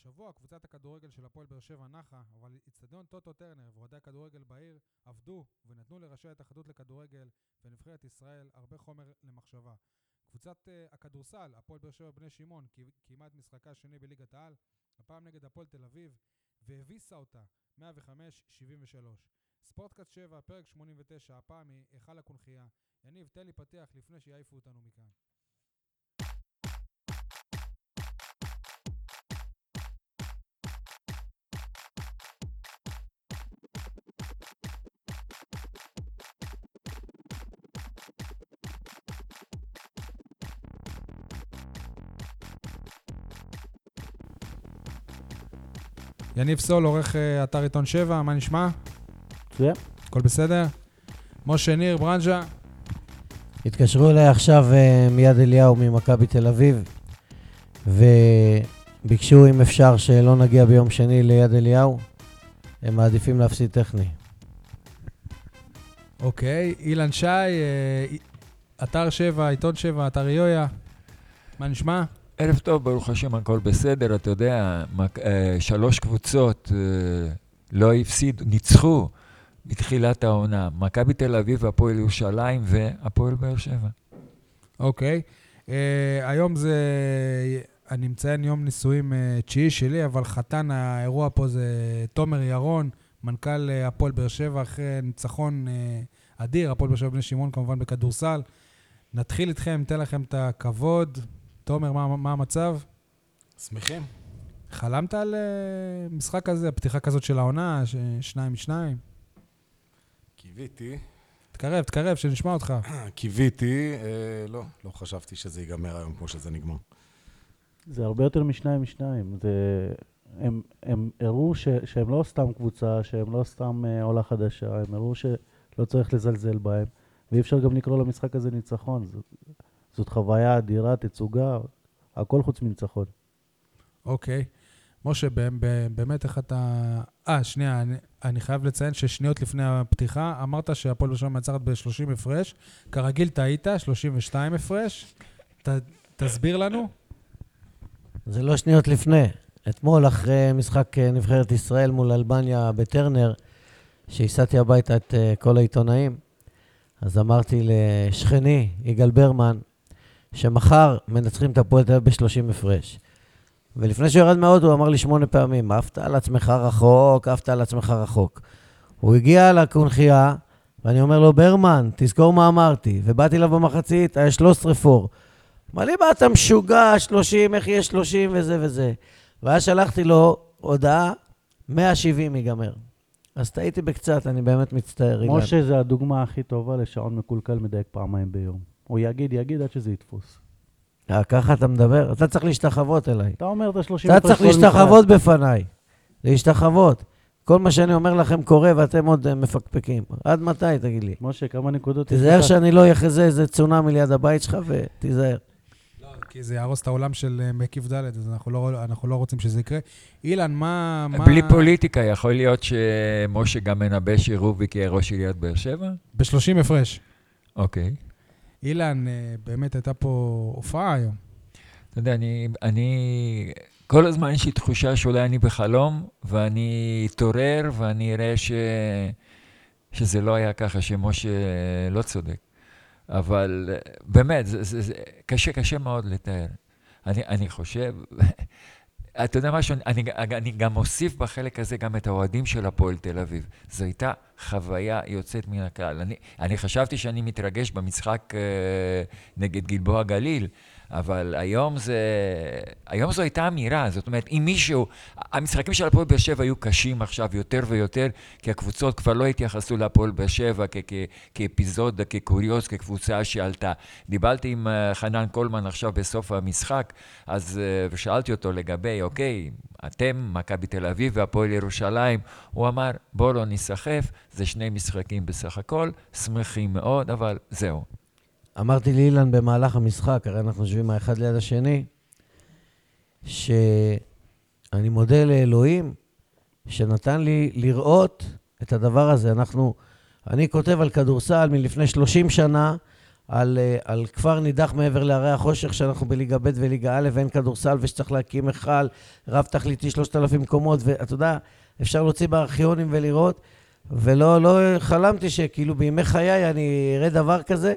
השבוע קבוצת הכדורגל של הפועל באר שבע נחה, אבל אצטדיון טוטו טרנר ואוהדי הכדורגל בעיר עבדו ונתנו לראשי ההתאחדות לכדורגל ונבחרת ישראל הרבה חומר למחשבה. קבוצת uh, הכדורסל, הפועל באר שבע בני שמעון, קיימה את משחקה השני בליגת העל, הפעם נגד הפועל תל אביב, והביסה אותה 105-73. ספורטקאסט 7, פרק 89, הפעם היא היכל הקונכייה. יניב, תן לי פתיח לפני שיעיפו אותנו מכאן. יניב סול, עורך אה, אתר עיתון 7, מה נשמע? מצוין. הכל בסדר? משה ניר, ברנז'ה. התקשרו אליי עכשיו אה, מיד אליהו ממכבי תל אביב, וביקשו אם אפשר שלא נגיע ביום שני ליד אליהו. הם מעדיפים להפסיד טכני. אוקיי, אילן שי, אה, אתר 7, עיתון 7, אתר יויה, מה נשמע? ערב טוב, ברוך השם, הכל בסדר. אתה יודע, אה, שלוש קבוצות אה, לא הפסידו, ניצחו מתחילת העונה. מכבי תל אביב, הפועל ירושלים והפועל באר שבע. אוקיי. Uh, היום זה, אני מציין יום נישואים uh, תשיעי שלי, אבל חתן האירוע פה זה תומר ירון, מנכ"ל uh, הפועל באר שבע, אחרי ניצחון uh, אדיר, הפועל באר שבע בני שמעון כמובן בכדורסל. נתחיל איתכם, ניתן לכם את הכבוד. תומר, מה, מה המצב? שמחים. חלמת על uh, משחק כזה, פתיחה כזאת של העונה, שניים משניים? קיוויתי. תקרב, תקרב, שנשמע אותך. קיוויתי, אה, לא, לא חשבתי שזה ייגמר היום כמו שזה נגמר. זה הרבה יותר משניים משניים. זה... הם, הם הראו ש, שהם לא סתם קבוצה, שהם לא סתם אה, עולה חדשה, הם הראו שלא צריך לזלזל בהם, ואי אפשר גם לקרוא למשחק הזה ניצחון. זאת, זאת חוויה אדירה, תצוגה, הכל חוץ מניצחון. אוקיי. משה, באמת איך אתה... אה, שנייה, אני, אני חייב לציין ששניות לפני הפתיחה, אמרת שהפועל באר מנצחת ב-30 הפרש. כרגיל טעית, 32 הפרש. ת, תסביר לנו. זה לא שניות לפני. אתמול, אחרי משחק אה, נבחרת ישראל מול אלבניה בטרנר, שהסעתי הביתה את אה, כל העיתונאים, אז אמרתי לשכני, יגאל ברמן, שמחר מנצחים את הפועל תל אביב ב-30 הפרש. ולפני שהוא ירד מהאוטו, הוא אמר לי שמונה פעמים, עפת על עצמך רחוק, עפת על עצמך רחוק. הוא הגיע לקונכייה, ואני אומר לו, ברמן, תזכור מה אמרתי. ובאתי אליו במחצית, היה 13 פור. אמר לי, מה אתה משוגע, 30, איך יהיה 30 וזה וזה. ואז שלחתי לו הודעה, 170 ייגמר. אז טעיתי בקצת, אני באמת מצטער. משה זה הדוגמה הכי טובה לשעון מקולקל מדייק פעמיים ביום. הוא יגיד, יגיד עד שזה יתפוס. אה, ככה אתה מדבר? אתה צריך להשתחוות אליי. אתה אומר את ה-30 אתה צריך להשתחוות בפניי. להשתחוות. כל מה שאני אומר לכם קורה ואתם עוד אה, מפקפקים. עד מתי, תגיד לי? משה, כמה נקודות... תיזהר שאני לא אחזה איזה צונאמי ליד הבית שלך ותיזהר. לא, כי זה יהרוס את העולם של אה, מקיף ד', אז אנחנו לא, אנחנו לא רוצים שזה יקרה. אילן, מה... בלי מה... פוליטיקה, יכול להיות שמשה גם מנבא שרוביק יהיה ראש עיריית באר שבע? ב-30 הפרש. אוקיי. אילן, אה, באמת הייתה פה הופעה היום. אתה יודע, אני, אני, כל הזמן יש לי תחושה שאולי אני בחלום, ואני אתעורר ואני אראה ש, שזה לא היה ככה, שמשה לא צודק. אבל באמת, זה, זה, זה קשה, קשה מאוד לתאר. אני, אני חושב, אתה יודע משהו, אני, אני גם מוסיף בחלק הזה גם את האוהדים של הפועל תל אביב. זו הייתה חוויה יוצאת מן הכלל. אני, אני חשבתי שאני מתרגש במשחק אה, נגד גלבוע גליל, אבל היום זה... היום זו הייתה אמירה, זאת אומרת, אם מישהו... המשחקים של הפועל באר שבע היו קשים עכשיו יותר ויותר, כי הקבוצות כבר לא התייחסו להפועל באר שבע כאפיזודה, כקוריוז, כקבוצה שעלתה. דיברתי עם אה, חנן קולמן עכשיו בסוף המשחק, אז... אה, ושאלתי אותו לגבי, אוקיי, אתם, מכבי תל אביב והפועל ירושלים, הוא אמר, בואו לא ניסחף, זה שני משחקים בסך הכל, שמחים מאוד, אבל זהו. אמרתי לאילן במהלך המשחק, הרי אנחנו יושבים האחד ליד השני, שאני מודה לאלוהים שנתן לי לראות את הדבר הזה. אנחנו, אני כותב על כדורסל מלפני 30 שנה, על, אה, על כפר נידח מעבר להרי החושך, שאנחנו בליגה ב' וליגה א', ואין כדורסל, ושצריך להקים היכל רב-תכליתי, 3,000 קומות, ואתה יודע, אפשר להוציא בארכיונים ולראות, ולא לא חלמתי שכאילו בימי חיי אני אראה דבר כזה.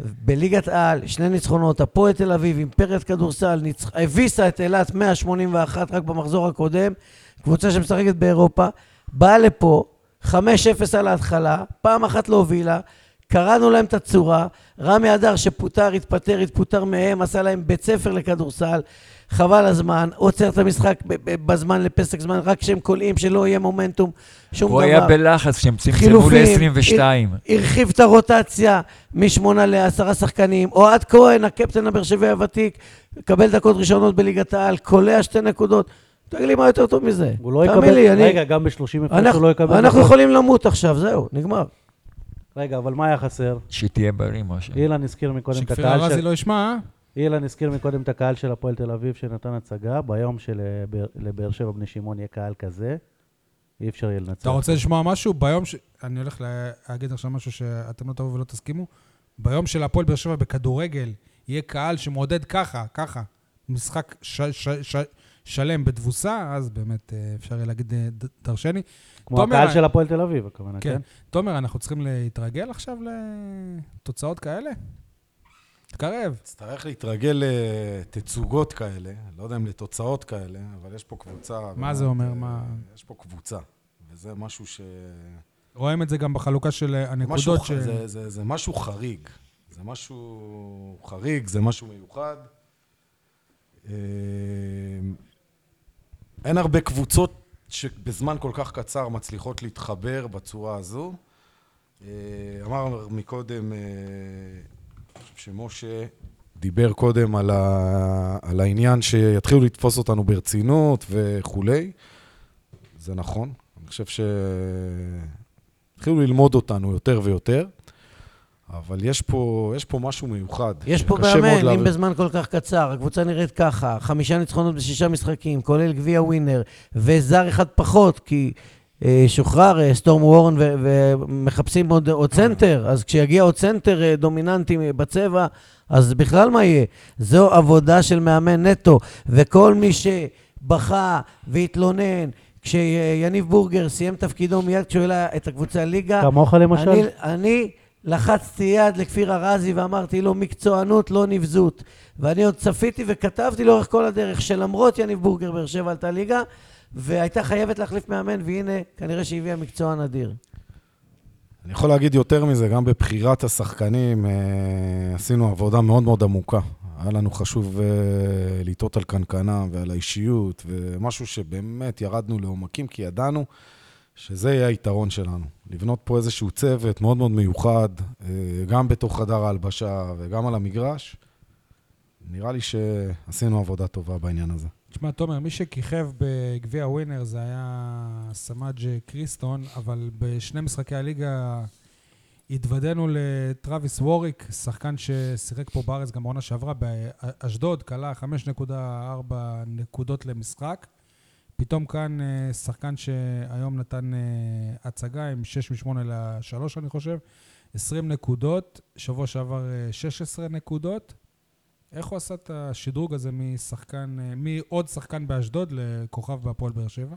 בליגת העל, שני ניצחונות, הפועל תל אביב, אימפריית כדורסל, ניצח... הביסה את אילת 181 רק במחזור הקודם, קבוצה שמשחקת באירופה, באה לפה, 5-0 על ההתחלה, פעם אחת לא הובילה, קראנו להם את הצורה, רמי אדר שפוטר, התפטר, התפוטר מהם, עשה להם בית ספר לכדורסל, חבל הזמן, עוצר את המשחק בזמן לפסק זמן, רק כשהם קולעים, שלא יהיה מומנטום, שום הוא דבר. היה בלחץ כשהם צמצמו חילופים, ל-22. הרחיב את הרוטציה משמונה לעשרה שחקנים. אוהד כהן, הקפטן הבאר שבעי הוותיק, מקבל דקות ראשונות בליגת העל, קולע שתי נקודות. תגיד לי מה יותר טוב מזה. הוא לא תאמין יקבל, לי, אני- רגע, גם ב-30 הפרש הוא אנחנו, לא יקבל. אנחנו. יכולים למות עכשיו, זהו, נגמר. רגע, אבל מה היה חסר? שתהיה בריא, משה. אילן הזכיר מקודם את שכפיר הקהל ארזי של... לא ישמע, אה? אילן הזכיר מקודם את הקהל של הפועל תל אביב שנתן הצגה, ביום שלבאר שבע בני שמעון יהיה קהל כזה, אי אפשר יהיה לנצח. אתה רוצה לשמוע משהו? ביום ש... אני הולך להגיד עכשיו משהו שאתם לא תבואו ולא תסכימו. ביום של הפועל באר שבע בכדורגל, יהיה קהל שמעודד ככה, ככה, משחק ש... ש... ש... שלם בתבוסה, אז באמת אה, אפשר יהיה להגיד אה, דרשני. כמו תומר, הקהל אני- של הפועל תל אביב, הכוונה, כן. כן? תומר, אנחנו צריכים להתרגל עכשיו לתוצאות כאלה? תקרב. תצטרך להתרגל לתצוגות כאלה, לא יודע אם לתוצאות כאלה, אבל יש פה קבוצה. מה זה אומר? אה, מה- יש פה קבוצה, וזה משהו ש... רואים את זה גם בחלוקה של אה, משהו, הנקודות. ש... זה, זה, זה משהו חריג. זה משהו חריג, זה משהו מיוחד. אה, אין הרבה קבוצות שבזמן כל כך קצר מצליחות להתחבר בצורה הזו. אה, אמר מקודם, אה, שמשה דיבר קודם על, ה, על העניין שיתחילו לתפוס אותנו ברצינות וכולי. זה נכון. אני חושב שהתחילו ללמוד אותנו יותר ויותר. אבל יש פה, יש פה משהו מיוחד. יש פה מאמן, אם. בזמן כל כך קצר, הקבוצה נראית ככה, חמישה ניצחונות בשישה משחקים, כולל גביע ווינר, וזר אחד פחות, כי אה, שוחרר אה, סטורם וורן ו- ומחפשים עוד, עוד צנטר, אז כשיגיע עוד צנטר אה, דומיננטי בצבע, אז בכלל מה יהיה? זו עבודה של מאמן נטו, וכל מי שבכה והתלונן, כשיניב בורגר סיים תפקידו מיד כשהוא העלה את הקבוצה ליגה, כמוך למשל? אני, אני לחצתי יד לכפיר ארזי ואמרתי לו, מקצוענות, לא נבזות. ואני עוד צפיתי וכתבתי לאורך כל הדרך שלמרות יניב בורגר, באר שבע עלתה ליגה, והייתה חייבת להחליף מאמן, והנה, כנראה שהביאה מקצוען אדיר. אני יכול להגיד יותר מזה, גם בבחירת השחקנים אה, עשינו עבודה מאוד מאוד עמוקה. היה לנו חשוב אה, לטעות על קנקנה ועל האישיות, ומשהו שבאמת ירדנו לעומקים, כי ידענו שזה יהיה היתרון שלנו. לבנות פה איזשהו צוות מאוד מאוד מיוחד, אה, גם בתוך חדר ההלבשה וגם על המגרש. נראה לי שעשינו עבודה טובה בעניין הזה. תשמע, תומר, מי שכיכב בגביע ווינר זה היה סמאג' קריסטון, אבל בשני משחקי הליגה התוודענו לטרוויס ווריק, שחקן ששיחק פה בארץ גם בעונה שעברה באשדוד, כלה 5.4 נקודות למשחק. פתאום כאן אה, שחקן שהיום נתן אה, הצגה עם 6 מ-8 ל-3, אני חושב, 20 נקודות, שבוע שעבר אה, 16 נקודות. איך הוא עשה את השדרוג הזה משחקן, אה, מעוד שחקן באשדוד לכוכב בהפועל באר שבע?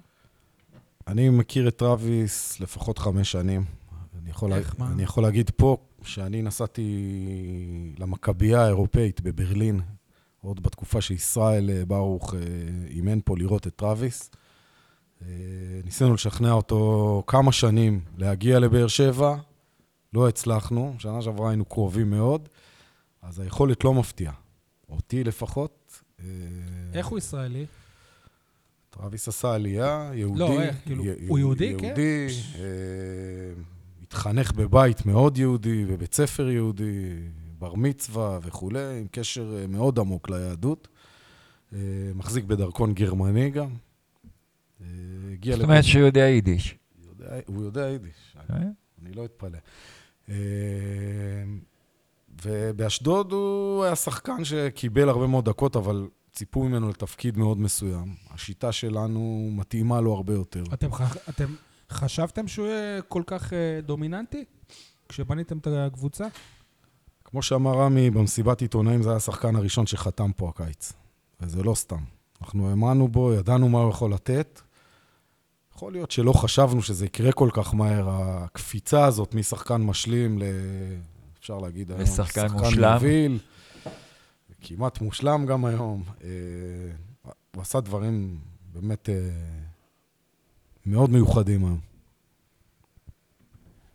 אני מכיר את טראביס לפחות חמש שנים. אני יכול, איך, לה... אני יכול להגיד פה שאני נסעתי למכבייה האירופאית בברלין, עוד בתקופה שישראל אה, ברוך אה, אימן פה לראות את טראביס. אה, ניסינו לשכנע אותו כמה שנים להגיע לבאר שבע, לא הצלחנו, שנה שעברה היינו קרובים מאוד, אז היכולת לא מפתיעה. אותי לפחות. איך הוא ישראלי? טרוויס עשה עלייה, יהודי. לא, איך? כאילו, הוא יהודי, כן? יהודי, התחנך בבית מאוד יהודי, בבית ספר יהודי, בר מצווה וכולי, עם קשר אה, מאוד עמוק ליהדות. אה, מחזיק בדרכון גרמני גם. אה, הגיע זאת אומרת שהוא יודע יידיש. יודע, הוא יודע יידיש, אה? אני לא אתפלא. ובאשדוד הוא היה שחקן שקיבל הרבה מאוד דקות, אבל ציפו ממנו לתפקיד מאוד מסוים. השיטה שלנו מתאימה לו הרבה יותר. אתם, ח... אתם חשבתם שהוא יהיה כל כך דומיננטי כשבניתם את הקבוצה? כמו שאמר רמי, במסיבת עיתונאים זה היה השחקן הראשון שחתם פה הקיץ. וזה לא סתם. אנחנו האמנו בו, ידענו מה הוא יכול לתת. יכול להיות שלא חשבנו שזה יקרה כל כך מהר, הקפיצה הזאת משחקן משלים ל... אפשר להגיד היום, לשחקן מושלם. מוביל, כמעט מושלם גם היום. אה, הוא עשה דברים באמת אה, מאוד מיוחדים היום.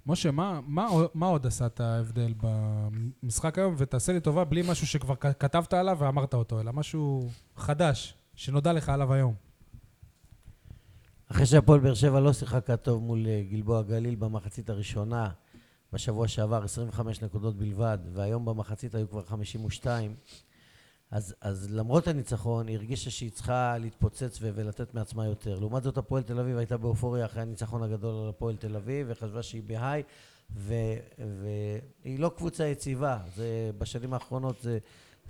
משה, מה, מה, מה עוד עשה את ההבדל במשחק היום? ותעשה לי טובה, בלי משהו שכבר כתבת עליו ואמרת אותו, אלא משהו חדש, שנודע לך עליו היום. אחרי שהפועל באר שבע לא שיחקה טוב מול אה, גלבוע גליל במחצית הראשונה, בשבוע שעבר 25 נקודות בלבד, והיום במחצית היו כבר 52, אז, אז למרות הניצחון, היא הרגישה שהיא צריכה להתפוצץ ו- ולתת מעצמה יותר. לעומת זאת, הפועל תל אביב הייתה באופוריה אחרי הניצחון הגדול על הפועל תל אביב, וחשבה שהיא בהיי, והיא לא קבוצה יציבה. זה, בשנים האחרונות זה,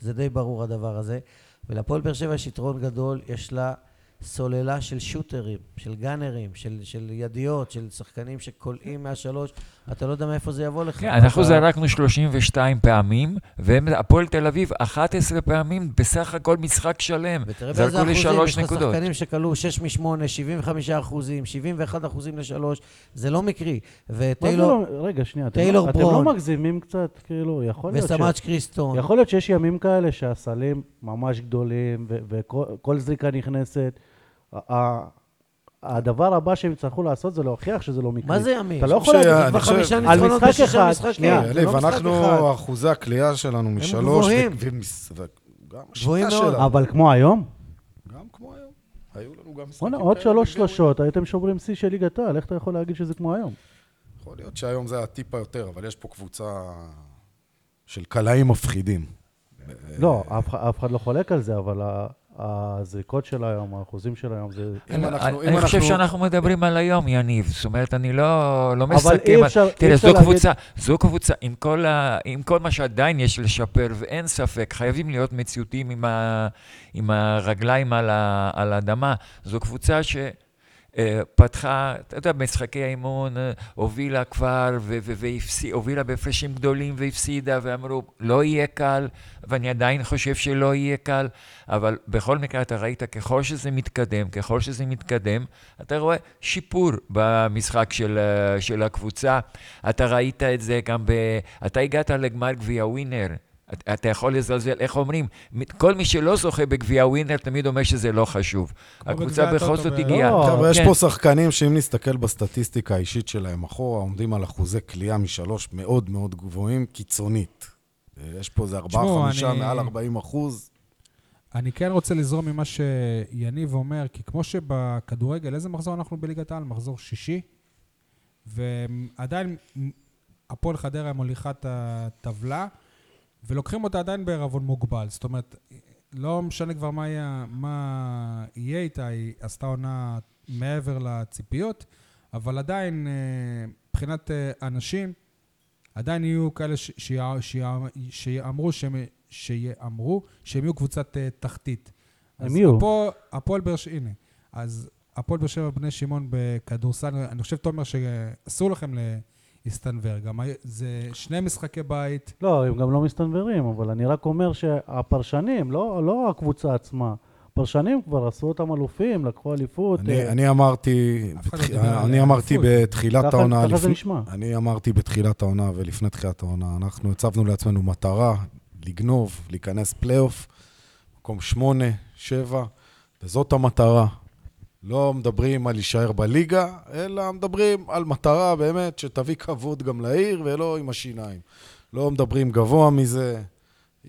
זה די ברור הדבר הזה. ולפועל באר שבע יש יתרון גדול, יש לה סוללה של שוטרים, של גאנרים, של, של ידיות, של שחקנים שקולעים מהשלוש, אתה לא יודע מאיפה זה יבוא לך. כן, אנחנו זרקנו 32 פעמים, והפועל תל אביב 11 פעמים בסך הכל משחק שלם. ותראה באיזה זרקו לי אחוזים, שלוש יש לך נקודות. שחקנים שכלו 6 מ-8, 75 אחוזים, 71 אחוזים לשלוש, זה לא מקרי. וטיילור, לא- רגע, שנייה, אתם טיילור לא- אתם ברון. לא מגזימים קצת? כאילו, יכול להיות ש... וסמאץ' קריסטון. יכול להיות שיש ימים כאלה שהסלים ממש גדולים, וכל כל זריקה נכנסת. הדבר הבא שהם יצטרכו לעשות זה להוכיח שזה לא מקרי. מה זה ימים? אתה לא יכול זה להגיד, כבר אני חושב- חמישה על ניצחונות משחק בשישה אחד, משחקים. שנייה, זה לא משחק אנחנו, אחד. אחוזי הקליעה שלנו משלוש, וגם גבוהים השיטה מאוד. שלנו. אבל כמו היום, גם כמו היום. היו לנו גם משחקים בוא'נה, עוד כאלה שלוש שלושות, הייתם שוברים שיא של ליגת העל, איך אתה יכול להגיד שזה כמו היום? יכול להיות שהיום זה הטיפה יותר, אבל יש פה קבוצה של קלעים מפחידים. לא, אף אחד לא חולק על זה, אבל הזריקות של היום, האחוזים של היום, זה... אם אנחנו- אני חושב אנחנו- שאנחנו מדברים על היום, יניב. זאת אומרת, אני לא, לא אבל מסכם. אי על- אפשר- אי תראה, אפשר זו להגיד- קבוצה, זו קבוצה, עם כל, ה, עם כל מה שעדיין יש לשפר, ואין ספק, חייבים להיות מציאותיים עם, ה, עם הרגליים על, ה, על האדמה. זו קבוצה ש... אה, פתחה, אתה יודע, במשחקי האימון, אה, הובילה כבר, והובילה בהפרשים גדולים והפסידה, ואמרו, לא יהיה קל, ואני עדיין חושב שלא יהיה קל, אבל בכל מקרה אתה ראית, ככל שזה מתקדם, ככל שזה מתקדם, אתה רואה שיפור במשחק של, אה, של הקבוצה. אתה ראית את זה גם ב... אתה הגעת לגמר גביע ווינר. אתה- יכול לזלזל, איך אומרים? כל מי שלא זוכה בגביע ווינר תמיד אומר שזה לא חשוב. הקבוצה בכל זאת הגיעה. לא, חבר'ה, יש כן. פה שחקנים שאם נסתכל בסטטיסטיקה האישית שלהם אחורה, עומדים על אחוזי קליעה משלוש מאוד מאוד גבוהים, קיצונית. יש פה איזה ארבעה, חמישה, אני- מעל 40 אחוז. אני כן רוצה לזרום ממה שיניב אומר, כי כמו שבכדורגל, איזה מחזור אנחנו בליגת העל? מחזור שישי, ועדיין הפועל חדרה מוליכה את הטבלה, ולוקחים אותה עדיין בערבון מוגבל. זאת אומרת, לא משנה כבר מה יהיה, מה יהיה איתה, היא עשתה עונה מעבר לציפיות, אבל עדיין, אה, מבחינת אה, אנשים, עדיין יהיו כאלה ש- שיע- שיע- שיאמרו שהם, שיאמרו שהם יהיו קבוצת אה, תחתית. הם יהיו. הפועל באר שבע, הנה, אז הפועל באר שבע בני שמעון בכדורסל, אני חושב, תומר, שאסור לכם להסתנוור. גם זה שני משחקי בית. לא, הם גם לא מסתנוורים, אבל אני רק אומר שהפרשנים, לא, לא הקבוצה עצמה, הפרשנים כבר עשו אותם אלופים, לקחו אליפות. אני, אה, אני אמרתי, לא בתח... אני אמרתי. בתחילת ככה- העונה, ככה זה לפני- נשמע. אני אמרתי בתחילת העונה ולפני תחילת העונה, אנחנו הצבנו לעצמנו מטרה לגנוב, להיכנס פלייאוף, מקום שמונה, שבע, וזאת המטרה. לא מדברים על להישאר בליגה, אלא מדברים על מטרה באמת שתביא כבוד גם לעיר ולא עם השיניים. לא מדברים גבוה מזה,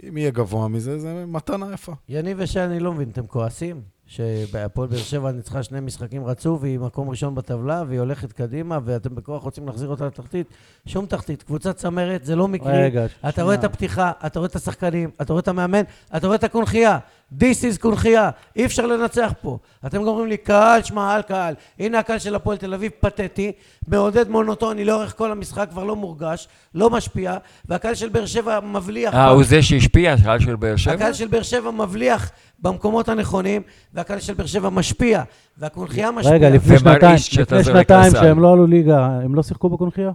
אם יהיה גבוה מזה, זה מתנה יפה. יניב ושי, אני לא מבין, אתם כועסים? שהפועל באר שבע ניצחה שני משחקים רצוף, והיא מקום ראשון בטבלה, והיא הולכת קדימה, ואתם בכוח רוצים להחזיר אותה לתחתית? שום תחתית. קבוצת צמרת, זה לא מקרי. רגע, אתה שנייה. רואה את הפתיחה, אתה רואה את השחקנים, אתה רואה את המאמן, אתה רואה את הקונכייה. This is קונכייה, אי אפשר לנצח פה. אתם אומרים לי, קהל, שמע, אל קהל. הנה הקהל של הפועל תל אביב, פתטי, מעודד מונוטוני לאורך כל המשחק, כבר לא מורגש, לא משפיע, והקהל של באר שבע מבליח. אה, הוא זה שהשפיע, הקהל של באר שבע? הקהל של באר שבע מבליח במקומות הנכונים, והקהל של באר שבע משפיע, והקונכייה משפיעה. רגע, לפני שנתיים, לפני שנתיים. שהם לא עלו ליגה, הם לא שיחקו בקונכייה?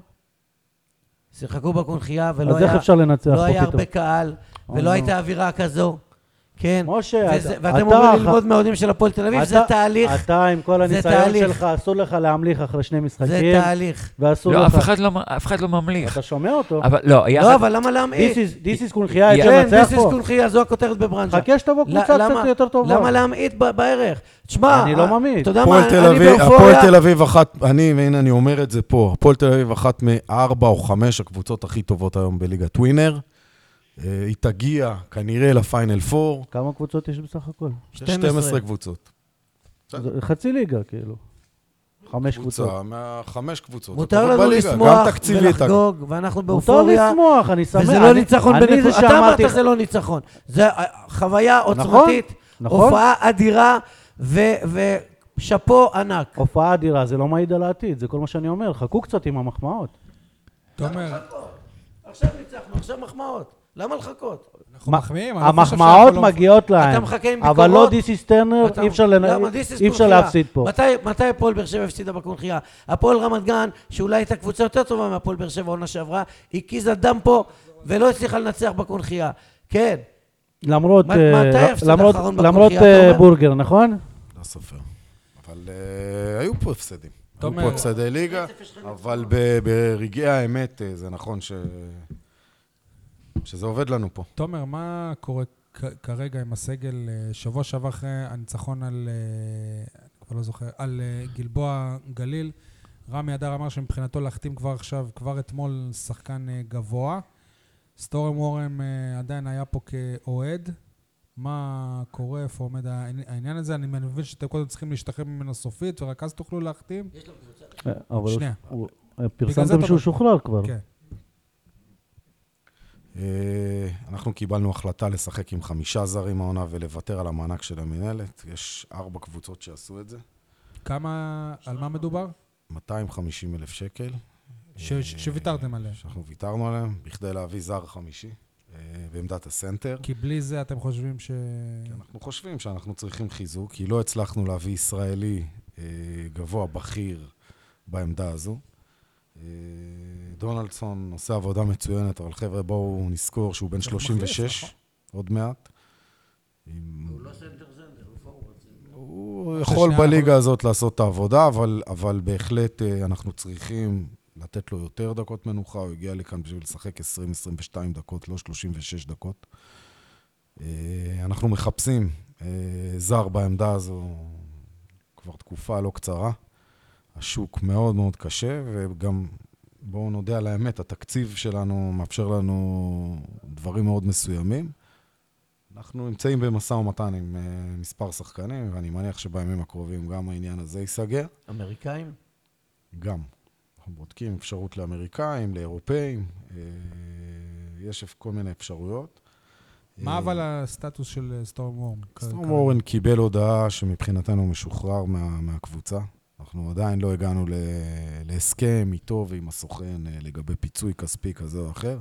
שיחקו בקונכייה ולא אז איך היה, אפשר לנצח לא פה היה פתאום? הרבה קהל, ולא נו. הייתה אווירה כזו. כן. משה, וזה- אתה- ואתם אח- ללמוד מהאוהדים של הפועל תל אביב, זה אתה- תהליך, אתה עם כל זה הניסיון תהליך. שלך, אסור לך להמליך אחרי שני זה משחקים, תהליך. ואסור לא, לך... אף אחד לא, אף אחד לא ממליך. אתה שומע אותו? אבל לא, יחד... לא, אבל למה This להמעיט? is- This is קונכייה, אפשר כן, לנצח this is פה. קונכייה, זו הכותרת בברנז'ה. חכה שתבוא קבוצה למה- קצת יותר טובה. למה להמעיט בערך? תשמע, אני לא ממעיט. אתה יודע מה, אני אביב, הפועל באופוריה. תל אביב אחת, אני, והנה אני אומר את זה פה, הפועל תל אביב אחת מארבע או חמש הקבוצות הכי טובות היום בליגת ווינר. אה, היא תגיע כנראה לפיינל פור. כמה קבוצות יש בסך הכל? יש 12. 12 קבוצות. חצי ליגה, כאילו. חמש קבוצות. קבוצה, מהחמש קבוצות. מותר לנו לשמוח. ולחגוג, ואנחנו מותר באופוריה. לשמוח, אני שמח. וזה לא ניצחון. זה אתה אמרת זה לא ניצחון. זה אה, חוויה נכון, עוצמתית, נכון. הופעה אדירה, ו- ושאפו ענק. הופעה אדירה, זה לא מעיד על העתיד, זה כל מה שאני אומר. חכו קצת עם המחמאות. תומר, עכשיו ניצחנו, עכשיו מחמאות. למה לחכות? אנחנו מחמיאים, אני לא חושב המחמאות שאנחנו לא- מגיעות להם. אתה מחכה עם אבל לא ביקורות? דיס is טרנר, אתה- אי אפשר לנ- למה? This is אי אפשר קונכייה. להפסיד פה. מתי, מתי הפועל באר שבע הפסידה בקונכייה? הפועל רמת גן, שאולי הייתה קבוצה יותר טובה מהפועל באר שבע עונה שעברה, הקיזה דם פה ולא הצליחה לנצח בקונכייה. כן. למרות, אה, מתי ההפסד למרות- האחרון למרות אה, אומר? בורגר, נכון? לא סופר. אבל אה, היו פה הפסדים. היו תומר. פה הפסדי ליגה, אבל ב- ברגעי האמת אה, זה נכון ש... שזה עובד לנו פה. תומר, מה קורה כרגע עם הסגל? אה, שבוע שעבר אחרי הניצחון על, אה, אני כבר לא זוכר, על אה, גלבוע גליל, רמי אדר אמר שמבחינתו להחתים כבר עכשיו, כבר אתמול, שחקן גבוה. סטורם וורם עדיין היה פה כאוהד. מה קורה, איפה עומד העני- העניין הזה? אני מבין שאתם קודם צריכים להשתחרר ממנו סופית, ורק אז תוכלו להחתים? אה, אבל הוא- שנייה. פרסמתם שהוא. שוחרר כבר. כן. אה, אנחנו קיבלנו החלטה לשחק עם חמישה זרים העונה ולוותר על המענק של המינהלת. יש ארבע קבוצות שעשו את זה. כמה, על מה מדובר? 250 אלף שקל. ש- אה, שוויתרתם עליהם. שאנחנו ויתרנו עליהם, בכדי להביא זר חמישי אה, בעמדת הסנטר. כי בלי זה אתם חושבים ש... כי אנחנו חושבים שאנחנו צריכים חיזוק, כי לא הצלחנו להביא ישראלי גבוה, בכיר, בעמדה הזו. דונלדסון עושה עבודה מצוינת, אבל חבר'ה, בואו נזכור שהוא בן צריך מחליף, 36, נכון. עוד מעט. הוא לא סנטר סנטר, הוא פורוורד. הוא אחרי יכול בליגה הזאת לעשות את העבודה, אבל, אבל בהחלט אה, אנחנו צריכים לתת לו יותר דקות מנוחה. הוא הגיע לכאן בשביל לשחק 20-22 דקות, לא 36 דקות. אה, אנחנו מחפשים אה, זר בעמדה הזו כבר תקופה לא קצרה. השוק מאוד מאוד קשה, וגם, בואו נודה על האמת, התקציב שלנו מאפשר לנו דברים מאוד מסוימים. אנחנו נמצאים במשא ומתן עם uh, מספר שחקנים, ואני מניח שבימים הקרובים גם העניין הזה ייסגר. אמריקאים? גם. אנחנו בודקים אפשרות לאמריקאים, לאירופאים, uh, יש כל מיני אפשרויות. מה אה, אבל הסטטוס של סטורם וורם? סטורם אורן קיבל הודעה שמבחינתנו משוחרר מה, מהקבוצה. אנחנו עדיין לא הגענו להסכם איתו ועם הסוכן אה, לגבי פיצוי כספי כזה או אחר.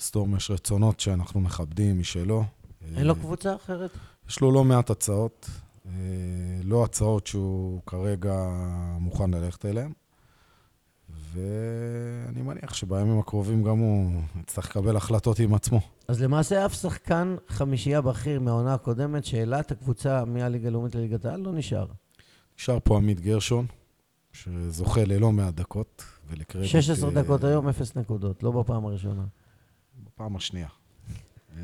לסטורם יש רצונות שאנחנו מכבדים משלו. אין לו אה, קבוצה אחרת? יש לו לא מעט הצעות, אה, לא הצעות שהוא כרגע מוכן ללכת אליהן, ואני מניח שבימים הקרובים גם הוא יצטרך לקבל החלטות עם עצמו. אז למעשה אף שחקן חמישייה בכיר מהעונה הקודמת שהעלה את הקבוצה מהליגה הלאומית לליגת העל לא נשאר. נשאר פה עמית גרשון, שזוכה ללא מעט דקות, ולקרדיט... 16 אה, דקות היום, 0 נקודות, לא בפעם הראשונה. בפעם השנייה. אה,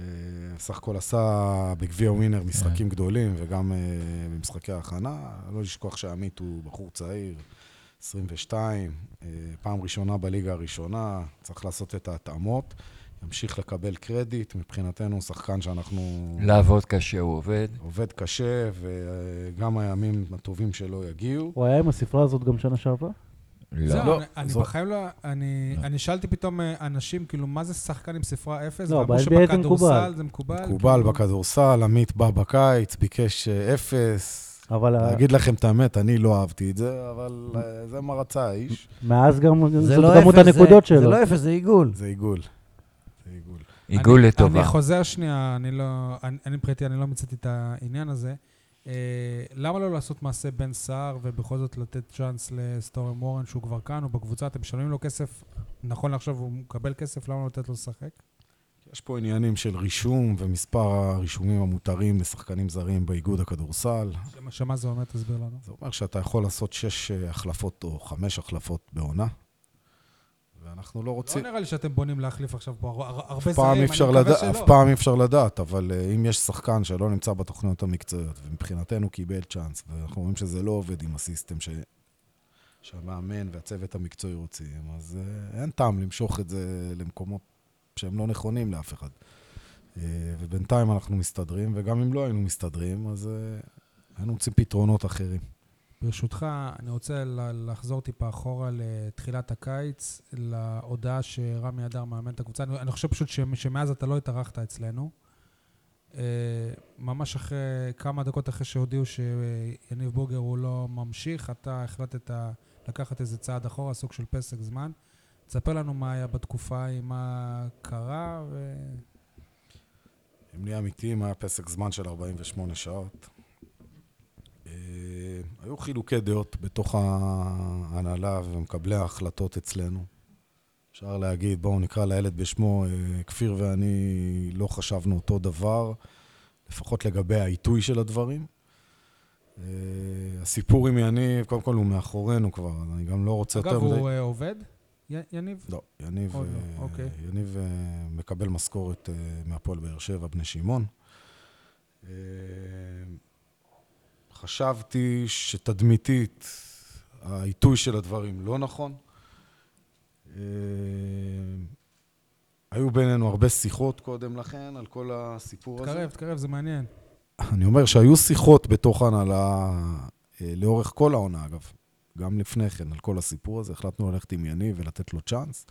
סך הכל עשה בגביע ווינר משחקים גדולים, וגם אה, במשחקי ההכנה. לא לשכוח שעמית הוא בחור צעיר, 22, אה, פעם ראשונה בליגה הראשונה, צריך לעשות את ההתאמות. ימשיך לקבל קרדיט, מבחינתנו שחקן שאנחנו... לעבוד קשה הוא עובד. עובד קשה, וגם הימים הטובים שלו יגיעו. הוא היה עם הספרה הזאת גם שנה שעברה? זהו, לא. אני- אני זו- בחיים לא... אני אני שאלתי פתאום אה, אנשים, כאילו, מה זה שחקן עם ספרה אפס? לא, ב-NBA זה מקובל. זה מקובל. מקובל כאילו, בכדורסל, עמית בא בקיץ, ביקש אה, אפס. אבל להגיד לכם את האמת, אני לא אהבתי את זה, אבל אה, זה מה רצה האיש. מאז גם זה זאת לא כמות אפס, הנקודות זה- זה שלו. לא אפס, זה עיגול. זה עיגול. עיגול. לטובה. אני חוזר שנייה, אני לא... אני מבחינתי, אני לא מצאתי את העניין הזה. אה, למה לא לעשות מעשה בן סער ובכל זאת לתת צ'אנס לסטורם וורן שהוא כבר כאן, הוא בקבוצה, אתם משלמים לו כסף נכון לעכשיו הוא מקבל כסף, למה לא לתת לו לשחק? יש פה עניינים של רישום ומספר הרישומים המותרים לשחקנים זרים באיגוד הכדורסל. שמה- שמה זה אומר? תסביר לנו. זה אומר שאתה יכול לעשות שש אה, החלפות או חמש החלפות בעונה, ואנחנו לא לא רוצים... נראה לי שאתם בונים להחליף עכשיו פה הר- הר- הרבה זרים, אני מקווה לדעת, שלא. אף פעם אי אפשר לדעת, אבל אה, אם יש שחקן שלא נמצא בתוכניות המקצועיות, ומבחינתנו קיבל צ'אנס, ואנחנו רואים שזה לא עובד עם הסיסטם ש... שהמאמן והצוות המקצועי רוצים, אז אה, אין טעם למשוך את זה למקומות שהם לא נכונים לאף אחד. אה, ובינתיים אנחנו מסתדרים, וגם אם לא היינו מסתדרים, אז אה, היינו מוצאים פתרונות אחרים. ברשותך, אני רוצה לחזור טיפה אחורה לתחילת הקיץ, להודעה שרמי אדר מאמן את הקבוצה. אני, אני חושב פשוט שמאז אתה לא התארחת אצלנו. אה, ממש אחרי, כמה דקות אחרי שהודיעו שיניב בוגר הוא לא ממשיך, אתה החלטת לקחת איזה צעד אחורה, סוג של פסק זמן. תספר לנו מה היה בתקופה ההיא, מה קרה, ו... אם נהיה אמיתיים, היה פסק זמן של 48 שעות. אה, היו חילוקי דעות בתוך ההנהלה ומקבלי ההחלטות אצלנו. אפשר להגיד, בואו נקרא לילד בשמו, אה, כפיר ואני לא חשבנו אותו דבר, לפחות לגבי העיתוי של הדברים. אה, הסיפור עם יניב, קודם כל הוא מאחורינו כבר, אני גם לא רוצה אגב, יותר... מדי- הוא אה, עובד, י- יניב? לא, יניב, לא, אה, אוקיי. יניב מקבל משכורת מהפועל באר שבע, בני שמעון. חשבתי שתדמיתית העיתוי של הדברים לא נכון. אה, היו בינינו הרבה שיחות קודם לכן על כל הסיפור הזה. תקרב, תקרב, זה מעניין. אני אומר שהיו שיחות בתוך ההנהלה אה, לאורך כל העונה, אגב. גם לפני כן, על כל הסיפור הזה. החלטנו ללכת עם יניב ולתת לו צ'אנס.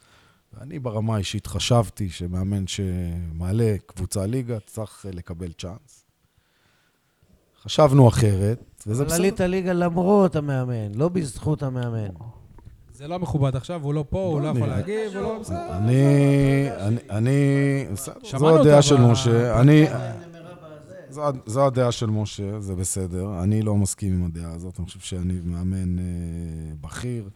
ואני ברמה האישית חשבתי שמאמן שמעלה קבוצה ליגה צריך לקבל צ'אנס. חשבנו אחרת, וזה אבל בסדר. עלית ליגה למרות המאמן, לא בזכות המאמן. זה לא מכובד עכשיו, הוא לא פה, הוא לא אני- יכול להגיב, הוא לא... בסדר. אני, אני, זו הדעה של משה. אני, זו, הדעה של משה, זה בסדר. אני לא מסכים עם הדעה הזאת. אני חושב שיניב מאמן אה, בכיר,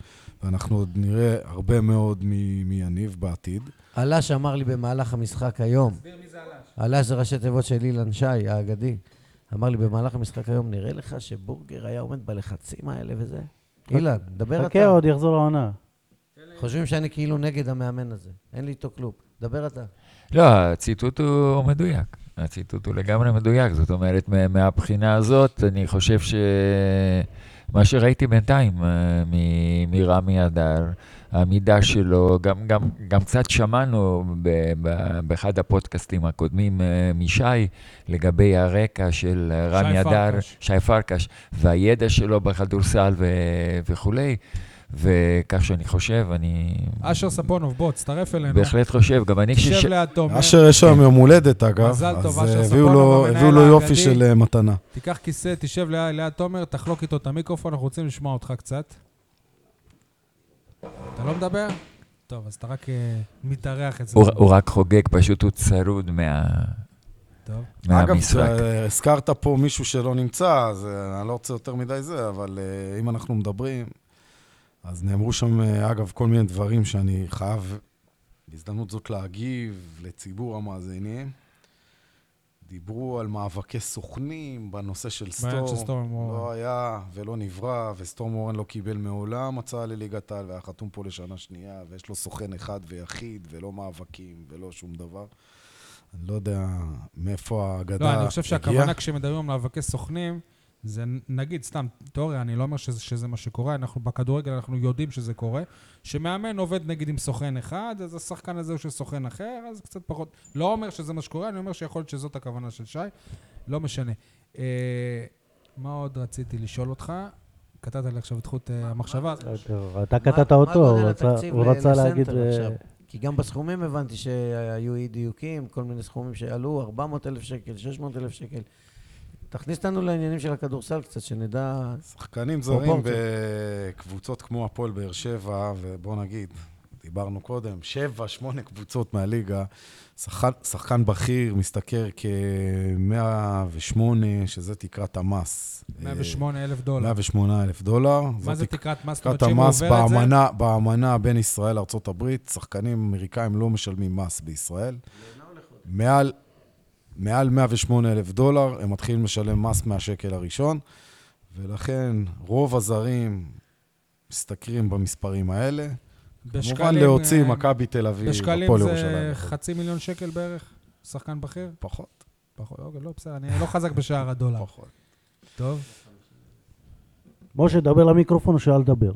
ואנחנו עוד נראה הרבה מאוד מיניב בעתיד. אלש אמר לי במהלך המשחק היום, אלש זה ראשי תיבות של אילן שי, האגדי. אמר לי במהלך המשחק היום, נראה לך שבורגר היה עומד בלחצים האלה וזה? אילן, דבר חכה, אתה. עוד יחזור לעונה. חושבים שאני כאילו נגד המאמן הזה. אין לי איתו כלום. דבר אתה. לא, הציטוט הוא מדויק. הציטוט הוא לגמרי מדויק. זאת אומרת, מה- מהבחינה הזאת, אני חושב שמה שראיתי בינתיים אה, מ- מרמי אדר, העמידה שלו, גם, גם, גם קצת שמענו ב- ב- באחד הפודקאסטים הקודמים אה, משי, לגבי הרקע של אה, רמי אדר. שי פרקש, והידע שלו בכדורסל ו- וכולי. וכך שאני חושב, אני אשר ספונוב, בוא, תצטרף אלינו. בהחלט חושב, גם אני תשב כשש... ליד תומר, אשר יש היום יום הולדת, אגב. מזל טוב, אז אשר אה, ספונוב, הביאו לו- המנהל הביאו לו יופי. של אה, מתנה. תיקח כיסא, תשב ליד, ליד תומר, תחלוק איתו את המיקרופון, אנחנו רוצים לשמוע אותך קצת. אתה לא מדבר? טוב, אז אתה רק אה, מתארח אצלנו. הוא, הוא רק חוגג, פשוט הוא צרוד מה, טוב. אגב, מהמשחק. זה- הזכרת פה מישהו שלא נמצא, אז אה, אני לא רוצה יותר מדי זה, אבל אה, אם אנחנו מדברים, אז נאמרו שם, אגב, כל מיני דברים שאני חייב בהזדמנות זאת להגיב לציבור המאזינים. דיברו על מאבקי סוכנים בנושא של בעניין של סטור. סטורם לא וורן. היה ולא נברא, וסטורם וורן לא קיבל מעולם הצעה לליגת העל, והיה חתום פה לשנה שנייה, ויש לו סוכן אחד ויחיד, ולא מאבקים, ולא שום דבר. אני לא יודע מאיפה האגדה לא, אני חושב הגיעה. שהכוונה כשמדברים על מאבקי סוכנים, זה נגיד, סתם, תיאוריה, אני לא אומר שזה, שזה מה שקורה, אנחנו בכדורגל, אנחנו יודעים שזה קורה, שמאמן עובד נגיד עם סוכן אחד, אז השחקן הזה הוא של סוכן אחר, אז קצת פחות, לא אומר שזה מה שקורה, אני אומר שיכול להיות שזאת הכוונה של שי, לא משנה. אה, מה עוד רציתי לשאול אותך? קטעת לי עכשיו את חוט אה, המחשבה. אתה מה- קטעת אותו, הוא רצה- להגיד... אה? כי גם בסכומים הבנתי שהיו אי דיוקים, כל מיני סכומים שעלו, 400 אלף שקל, 600 אלף שקל. תכניס אותנו לעניינים של הכדורסל קצת, שנדע... שחקנים זרים. בקבוצות כמו הפועל באר שבע, ובוא נגיד, דיברנו קודם, שבע, שמונה קבוצות מהליגה. שחקן, שחקן בכיר משתכר כ-108, שזה תקרת המס. 108 אלף דולר. 108 אלף דולר. מה זה תק- תקרת מס? תקרת המס. באמנה, באמנה בין ישראל לארה"ב, שחקנים אמריקאים לא משלמים מס בישראל. מעל, מעל 108 אלף דולר, הם מתחילים לשלם מס מהשקל הראשון, ולכן רוב הזרים משתכרים במספרים האלה. כמובן בשקלים, להוציא אה, מכבי תל אביב, בשקלים הפועל זה ירושלים. וכו'. חצי מיליון שקל בערך? שחקן בכיר? פחות, פחות, אוקיי, לא, בסדר, אני לא חזק בשער הדולר. פחות. טוב. משה, דבר למיקרופון או שאל לדבר?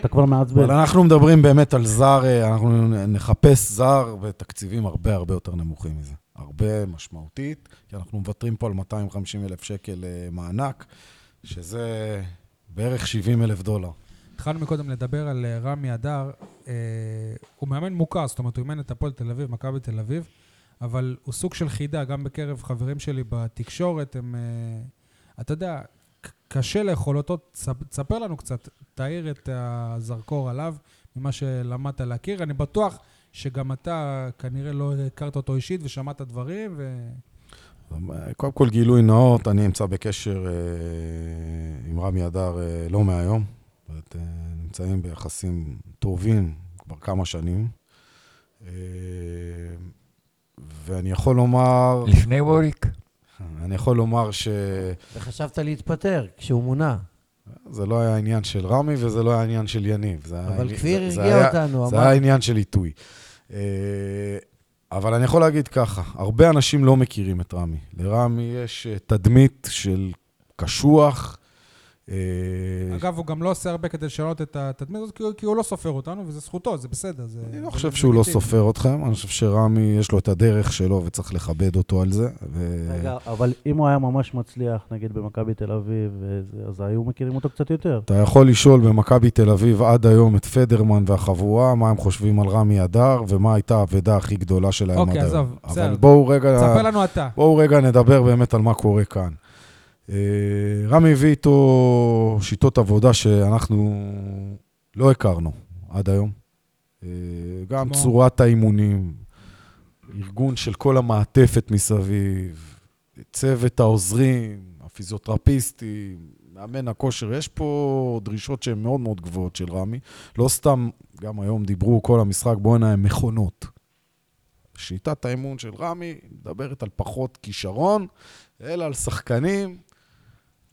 אתה כבר מעצבן. אבל אנחנו מדברים באמת על זר, אה, אנחנו נחפש זר בתקציבים הרבה הרבה יותר נמוכים מזה. הרבה משמעותית, כי אנחנו מוותרים פה על 250 אלף שקל אה, מענק, שזה בערך 70 אלף דולר. התחלנו מקודם לדבר על אה, רמי אדר. אה, הוא מאמן מוכר, זאת אומרת, הוא אימן את הפועל תל אביב, מכבי תל אביב, אבל הוא סוג של חידה, גם בקרב חברים שלי בתקשורת, הם... אה, אתה יודע, קשה לאכול אותו. תספ- תספר לנו קצת, תאיר את הזרקור עליו, ממה שלמדת להכיר. אני בטוח שגם אתה כנראה לא הכרת אותו אישית ושמעת דברים, ו... קודם כל גילוי נאות, אני נמצא בקשר אה, עם רמי אדר אה, לא מהיום. זאת אומרת, אה, נמצאים ביחסים טובים כבר כמה שנים. אה, ואני יכול לומר, לפני ווריק? אני יכול לומר ש... וחשבת להתפטר כשהוא מונה. זה לא היה עניין של רמי וזה לא היה עניין של יניב. היה אבל כפיר הרגיע אותנו, זה אמר... היה עניין של עיתוי. אה, אבל אני יכול להגיד ככה, הרבה אנשים לא מכירים את רמי. לרמי יש אה, תדמית של קשוח. אה, אגב, הוא גם לא עושה הרבה כדי לשנות את התדמית הזאת, כי הוא- לא סופר אותנו, וזה זכותו, זה בסדר. זה- אני לא חושב שהוא לא. סופר אתכם, אני חושב שרמי יש לו את הדרך שלו וצריך לכבד אותו על זה. רגע, אבל אם הוא היה ממש מצליח, נגיד במכבי תל אביב, אז היו מכירים אותו קצת יותר. אתה יכול לשאול במכבי תל אביב עד היום את פדרמן והחבורה, מה הם חושבים על רמי אדר, ומה הייתה האבדה הכי גדולה שלהם אוקיי, עד היום. עזוב, בסדר. אבל בואו רגע... ספר לנו אתה. בואו רגע נדבר באמת על מה קורה כאן. אה, רמי הביא איתו שיטות עבודה שאנחנו לא הכרנו עד היום. אה, גם כמו? צורת האימונים, ארגון של כל המעטפת מסביב, צוות העוזרים, הפיזיותרפיסטים, מאמן הכושר, יש פה דרישות שהן מאוד מאוד גבוהות של רמי. לא סתם, גם היום דיברו כל המשחק, בואנה, הם מכונות. שיטת האימון של רמי מדברת על פחות כישרון, אלא על שחקנים,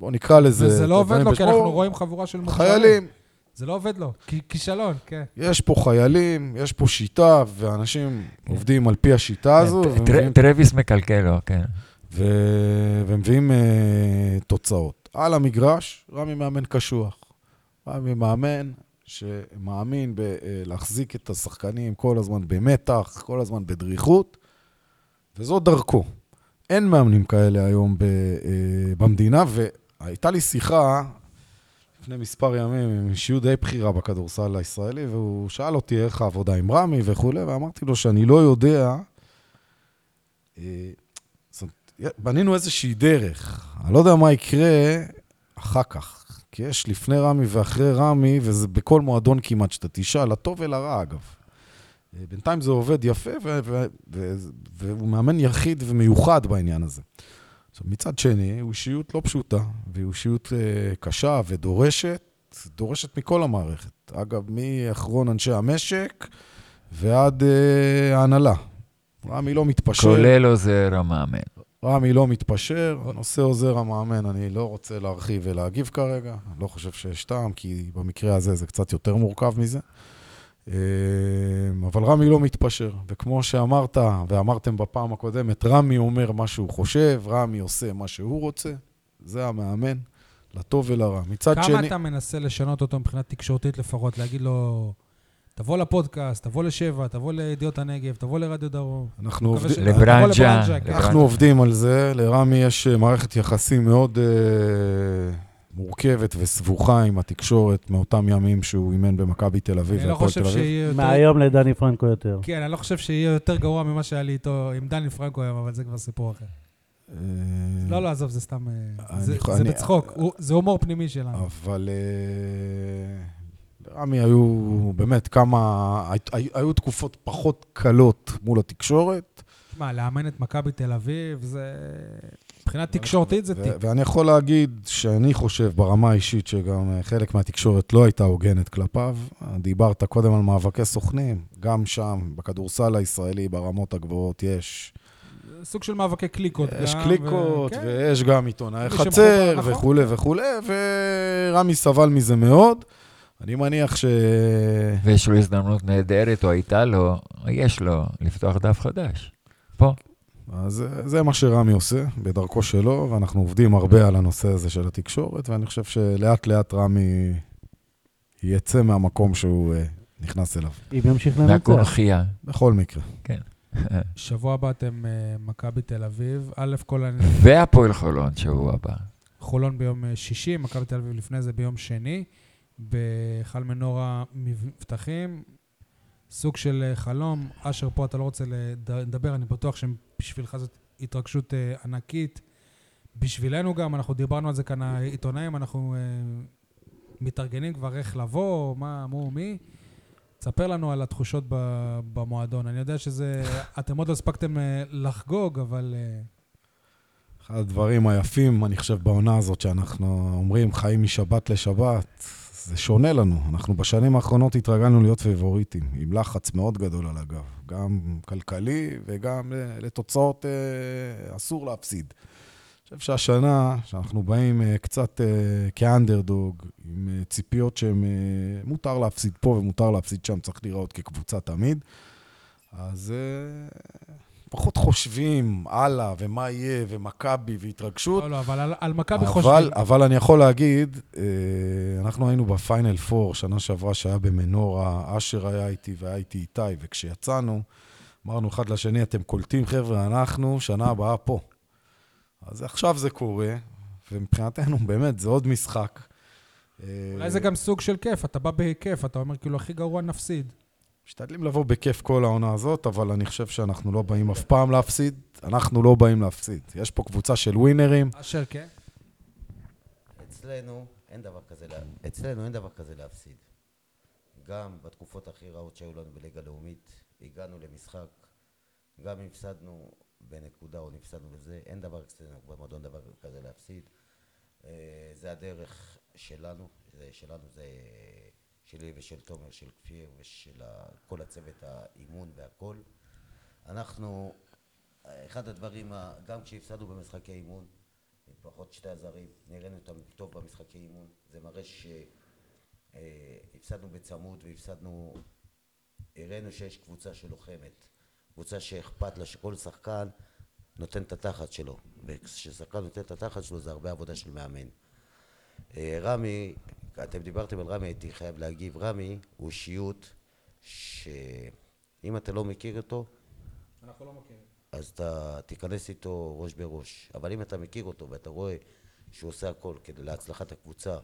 בואו נקרא לזה... וזה לא עובד לו, כי. אנחנו רואים חבורה של מוכשרים. חיילים, זה לא עובד לו. כישלון, כן. יש פה חיילים, יש פה שיטה, ואנשים עובדים על פי השיטה הזו, כן, טר- טרוויס מקלקל לו, כן. ו- ומביאים אה, תוצאות. על המגרש, רמי מאמן קשוח. רמי מאמן שמאמין בלהחזיק את השחקנים כל הזמן במתח, כל הזמן בדריכות, וזו דרכו. אין מאמנים כאלה היום ב, אה, והייתה לי שיחה לפני מספר ימים עם אישיות די בכירה בכדורסל הישראלי, והוא שאל אותי איך העבודה עם רמי וכולי, ואמרתי לו שאני לא יודע... אה, בנינו איזושהי דרך. אני לא יודע מה יקרה אחר כך. כי יש לפני רמי ואחרי רמי, וזה בכל מועדון כמעט שאתה תשאל, לטוב ולרע אגב. אה, בינתיים זה עובד יפה, והוא מאמן יחיד ומיוחד בעניין הזה. עכשיו, מצד שני, הוא אישיות לא פשוטה, והוא אישיות אה, קשה ודורשת, דורשת מכל המערכת. אגב, מאחרון אנשי המשק ועד אה, ההנהלה. רמי לא מתפשר. כולל עוזר המאמן. רמי לא מתפשר, נושא עוזר המאמן, אני לא רוצה להרחיב ולהגיב כרגע, אני לא חושב שיש טעם, כי במקרה הזה זה קצת יותר מורכב מזה. אה, אבל רמי לא מתפשר, וכמו שאמרת, ואמרתם בפעם הקודמת, רמי אומר מה שהוא חושב, רמי עושה מה שהוא רוצה, זה המאמן, לטוב ולרע. מצד כמה שני... אתה מנסה לשנות אותו מבחינה תקשורתית לפחות? להגיד לו, תבוא לפודקאסט, תבוא לשבע, תבוא לידיעות הנגב, תבוא לרדיו דרום. אנחנו עובדים... ש- לברנג'ה. לברנג'ה, כן. אנחנו עובדים על זה, לרמי יש אה, מערכת יחסים מאוד אה, מורכבת וסבוכה עם התקשורת מאותם ימים שהוא אימן במכבי תל אביב אני לא והפועל חושב תל אביב. מהיום לדני פרנקו יותר. כן, אני לא חושב שיהיה יותר גרוע ממה שהיה לי איתו עם דני פרנקו היום, אבל זה כבר סיפור אחר. אה, לא, לא, עזוב, זה סתם... אה, אני זה בצחוק, זה הומור פנימי שלנו. אבל אה, לרמי היו באמת כמה, היו, היו תקופות פחות קלות מול התקשורת. מה, לאמן את מכבי תל אביב, זה... מבחינה תקשורתית זה ו- תיק. ואני יכול להגיד שאני חושב ברמה האישית שגם אה, חלק מהתקשורת לא הייתה הוגנת כלפיו. דיברת קודם על מאבקי סוכנים, גם שם, בכדורסל הישראלי, ברמות הגבוהות, יש, סוג של מאבקי קליקות גם. יש ו- קליקות, כן. ויש גם עיתונאי חצר. וכולי וכולי, ורמי סבל מזה מאוד. אני מניח ש... ויש לו הזדמנות נהדרת, או הייתה לו, יש לו, לפתוח דף חדש. פה. אז אה, זה מה שרמי עושה, בדרכו שלו, ואנחנו עובדים הרבה על הנושא הזה של התקשורת, ואני חושב שלאט לאט רמי יצא מהמקום שהוא אה, נכנס אליו, אם ימשיך לנצח. מהקונכייה. בכל מקרה. שבוע הבא אתם אה, מכבי תל אביב. א', כל. והפועל חולון שבוע הבא. חולון ביום שישי, מכבי תל אביב לפני זה ביום שני. בהיכל מנורה מבטחים. סוג של חלום. אשר, פה אתה לא רוצה לד- לדבר, אני בטוח שבשבילך זאת התרגשות אה, ענקית. בשבילנו גם, אנחנו דיברנו על זה כאן, העיתונאים, אנחנו אה, מתארגנים כבר איך לבוא, מה, מו, מי. תספר לנו על התחושות במועדון. אני יודע שזה, אתם עוד לא הספקתם אה, לחגוג, אבל... אה, אחד הדברים היפים, אני חושב, בעונה הזאת, שאנחנו אומרים חיים משבת לשבת, זה שונה לנו. אנחנו בשנים האחרונות התרגלנו להיות פיבוריטים, עם לחץ מאוד גדול על הגב, גם כלכלי וגם אה, לתוצאות אה, אסור להפסיד. אני חושב שהשנה, שאנחנו באים אה, קצת כאנדרדוג, עם ציפיות שהן, מותר להפסיד פה ומותר להפסיד שם, צריך להיראות כקבוצה תמיד. אז פחות חושבים הלאה, ומה יהיה, ומכבי, והתרגשות. לא, לא, אבל על, על מכבי חושבים. אבל אני יכול להגיד, אה, אנחנו היינו בפיינל פור שנה שעברה שהיה במנורה, אשר היה איתי והיה איתי איתי, וכשיצאנו, אמרנו אחד לשני, אתם קולטים, חבר'ה, אנחנו שנה הבאה פה. אז עכשיו זה קורה, ומבחינתנו, באמת, זה עוד משחק. אה, אולי זה גם סוג של כיף, אתה בא בכיף, אתה אומר כאילו הכי גרוע נפסיד. משתדלים לבוא בכיף כל העונה הזאת, אבל אני חושב שאנחנו לא באים אף פעם להפסיד. אנחנו לא באים להפסיד. יש פה קבוצה של ווינרים. אשר, כן? אצלנו אין דבר כזה, לה- אצלנו אין דבר כזה להפסיד. גם בתקופות הכי רעות שהיו לנו בליגה לאומית, הגענו למשחק, גם אם הפסדנו בנקודה או נפסדנו בזה, אין דבר אצלנו במועדון דבר כזה להפסיד. אה, זה הדרך שלנו, זה שלנו, זה שלי ושל תומר, של כפיר ושל כל הצוות האימון והכל. אנחנו, אחד הדברים, גם כשהפסדנו במשחקי אימון, עם פחות שתי הזרים, נראינו אותם טוב במשחקי אימון, זה מראה שהפסדנו בצמוד והפסדנו, הראינו שיש קבוצה שלוחמת, קבוצה שאכפת לה שכל שחקן נותן את התחת שלו, וכששחקן נותן את התחת שלו זה הרבה עבודה של מאמן. אה, רמי, אתם דיברתם על רמי, הייתי חייב להגיב, רמי הוא אישיות שאם אתה לא מכיר אותו, אנחנו לא מכירים. אז אתה תיכנס איתו ראש בראש. אבל אם אתה מכיר אותו ואתה רואה שהוא עושה הכל כדי להצלחת הקבוצה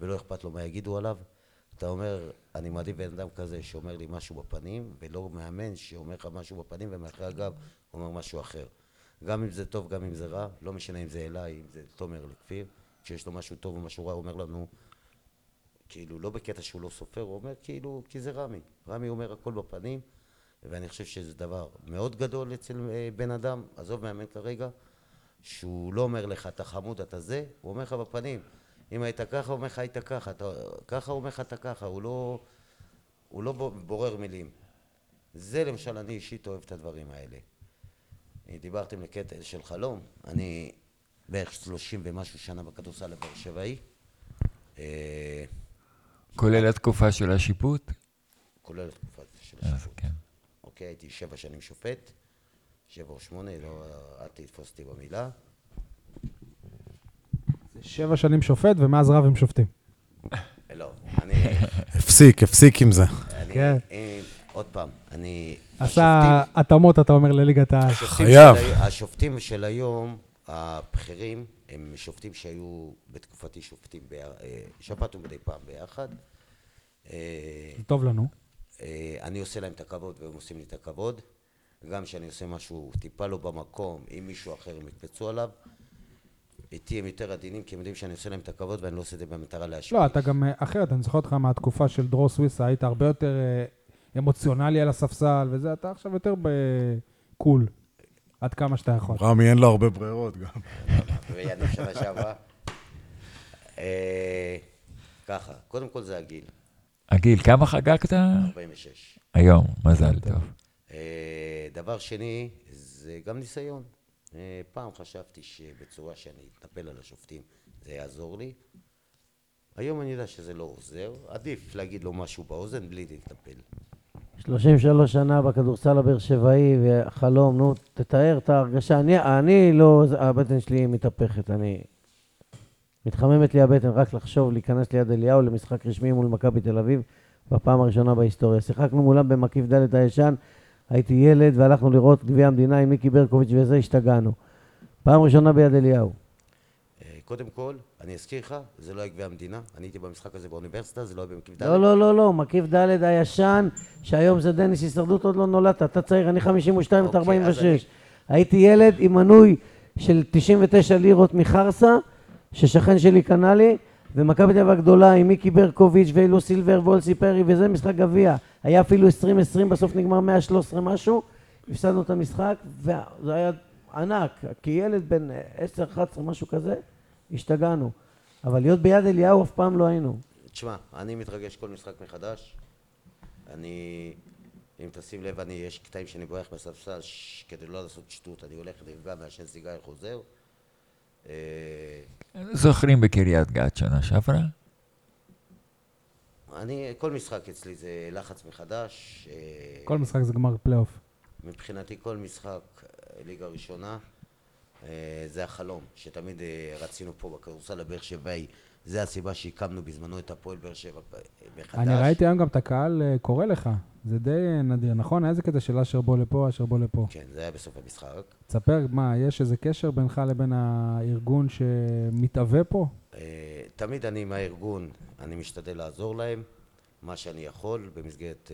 ולא אכפת לו מה יגידו עליו, אתה אומר, אני מעדיף בן אדם כזה שאומר לי משהו בפנים, ולא מאמן שאומר לך משהו בפנים ומאחורי הגב אומר משהו אחר. גם אם זה טוב, גם אם זה רע, לא משנה אם זה אליי, אם זה תומר לכפיר, כשיש לו משהו טוב או משהו רע, הוא אומר לנו, כאילו, לא בקטע שהוא לא סופר, הוא אומר כאילו, כי זה רמי. רמי אומר הכל בפנים, ואני חושב שזה דבר מאוד גדול אצל אה, בן אדם, עזוב מאמן כרגע, שהוא לא אומר לך, אתה חמוד, אתה זה, הוא אומר לך בפנים. אם היית ככה, הוא אומר לך, היית ככה, אתה, ככה הוא אומר לך, אתה ככה, הוא לא, הוא לא בורר מילים. זה למשל, אני אישית אוהב את הדברים האלה. אה, דיברתם לקטע של חלום, אני בערך שלושים ומשהו שנה בכדורסל לבאר שבעי. אה, כולל התקופה של השיפוט? כולל התקופה של אז השיפוט. כן. אוקיי, הייתי שבע שנים שופט, שבע או שמונה, לא, אל תתפוס אותי במילה. זה שבע שנים שופט, ומאז רב עם שופטים. לא, אני, הפסיק, הפסיק עם זה. אני, כן. אה, עוד פעם, אני, עשה השופטים- התאמות, אתה אומר, לליגת. השופטים חייב. השופטים של היום, הבכירים, הם שופטים שהיו בתקופתי שופטים, אה, שפטנו מדי פעם ביחד. אה, זה טוב לנו. אה, אני עושה להם את הכבוד והם עושים לי את הכבוד. גם כשאני עושה משהו טיפה לא במקום, אם מישהו אחר הם יקפצו עליו. איתי הם יותר עדינים, כי הם יודעים שאני עושה להם את הכבוד ואני לא עושה את זה במטרה להשפיע. לא, אתה גם אה, אחרת, אני זוכר אותך מהתקופה של דרור סוויסה, היית הרבה יותר אה, אמוציונלי על הספסל וזה, אתה עכשיו יותר בקול, עד כמה שאתה יכול. רמי אין לו הרבה ברירות גם. ויניב שנה שעברה. אה, ככה, קודם כל זה הגיל, הגיל, כמה חגגת? 46. היום, מזל טוב. אה, דבר שני, זה גם ניסיון. אה, פעם חשבתי שבצורה שאני אתנפל על השופטים זה יעזור לי. היום אני יודע שזה לא עוזר, עדיף להגיד לו משהו באוזן בלי להתנפל. 33 שנה בכדורסל הבאר שבעי, וחלום, נו, תתאר את ההרגשה. אני, אני לא, הבטן שלי מתהפכת, אני... מתחממת לי הבטן רק לחשוב להיכנס ליד אליהו למשחק רשמי מול מכבי תל אביב בפעם הראשונה בהיסטוריה. שיחקנו מולם במקיף ד' הישן, הייתי ילד והלכנו לראות גביע המדינה עם מיקי ברקוביץ' וזה, השתגענו. פעם ראשונה ביד אליהו. אה, קודם כל, אני אזכיר לך, זה לא היה גביע המדינה, אני הייתי במשחק הזה באוניברסיטה, זה לא היה במקיף ד'. לא, לא, לא, לא, מקיף ד' הישן, שהיום זה דניס הישרדות, עוד לא נולדת, אתה צעיר, אני 52, אתה אוקיי, אז 46. הייתי ילד עם מנוי של 99 לירות מחרסה, ששכן שלי קנה לי, ומכבי תל אביב הגדולה עם מיקי ברקוביץ' ואילו סילבר ואולסי פרי, וזה משחק גביע. היה אפילו 20-20, בסוף נגמר 113 משהו, הפסדנו את המשחק, וזה היה ענק, כי ילד בן 10-11, משהו כזה, השתגענו. אבל להיות ביד אליהו אף פעם לא היינו. תשמע, אני מתרגש כל משחק מחדש. אני, אם תשים לב, אני, יש קטעים שאני בורח בספסל כדי לא לעשות שטות, אני הולך נרגע, מעשן סיגר, חוזר. אה, זוכרים בקריית גת שנה שעברה? אני, כל משחק אצלי זה לחץ מחדש. אה, כל משחק זה גמר פלייאוף. מבחינתי כל משחק אה, ליגה ראשונה זה החלום, שתמיד רצינו פה בכדורסל הבאר שבעי. זה הסיבה שהקמנו בזמנו את הפועל באר שבע מחדש. אני ראיתי היום גם את הקהל אה, קורא לך, זה די אה, נדיר, נכון? היה איזה קטע של אשר בוא לפה, אשר בוא לפה. כן, זה היה בסוף המשחק. תספר, מה, יש איזה קשר בינך לבין הארגון שמתהווה פה? אה, תמיד אני עם הארגון, אני משתדל לעזור להם, מה שאני יכול במסגרת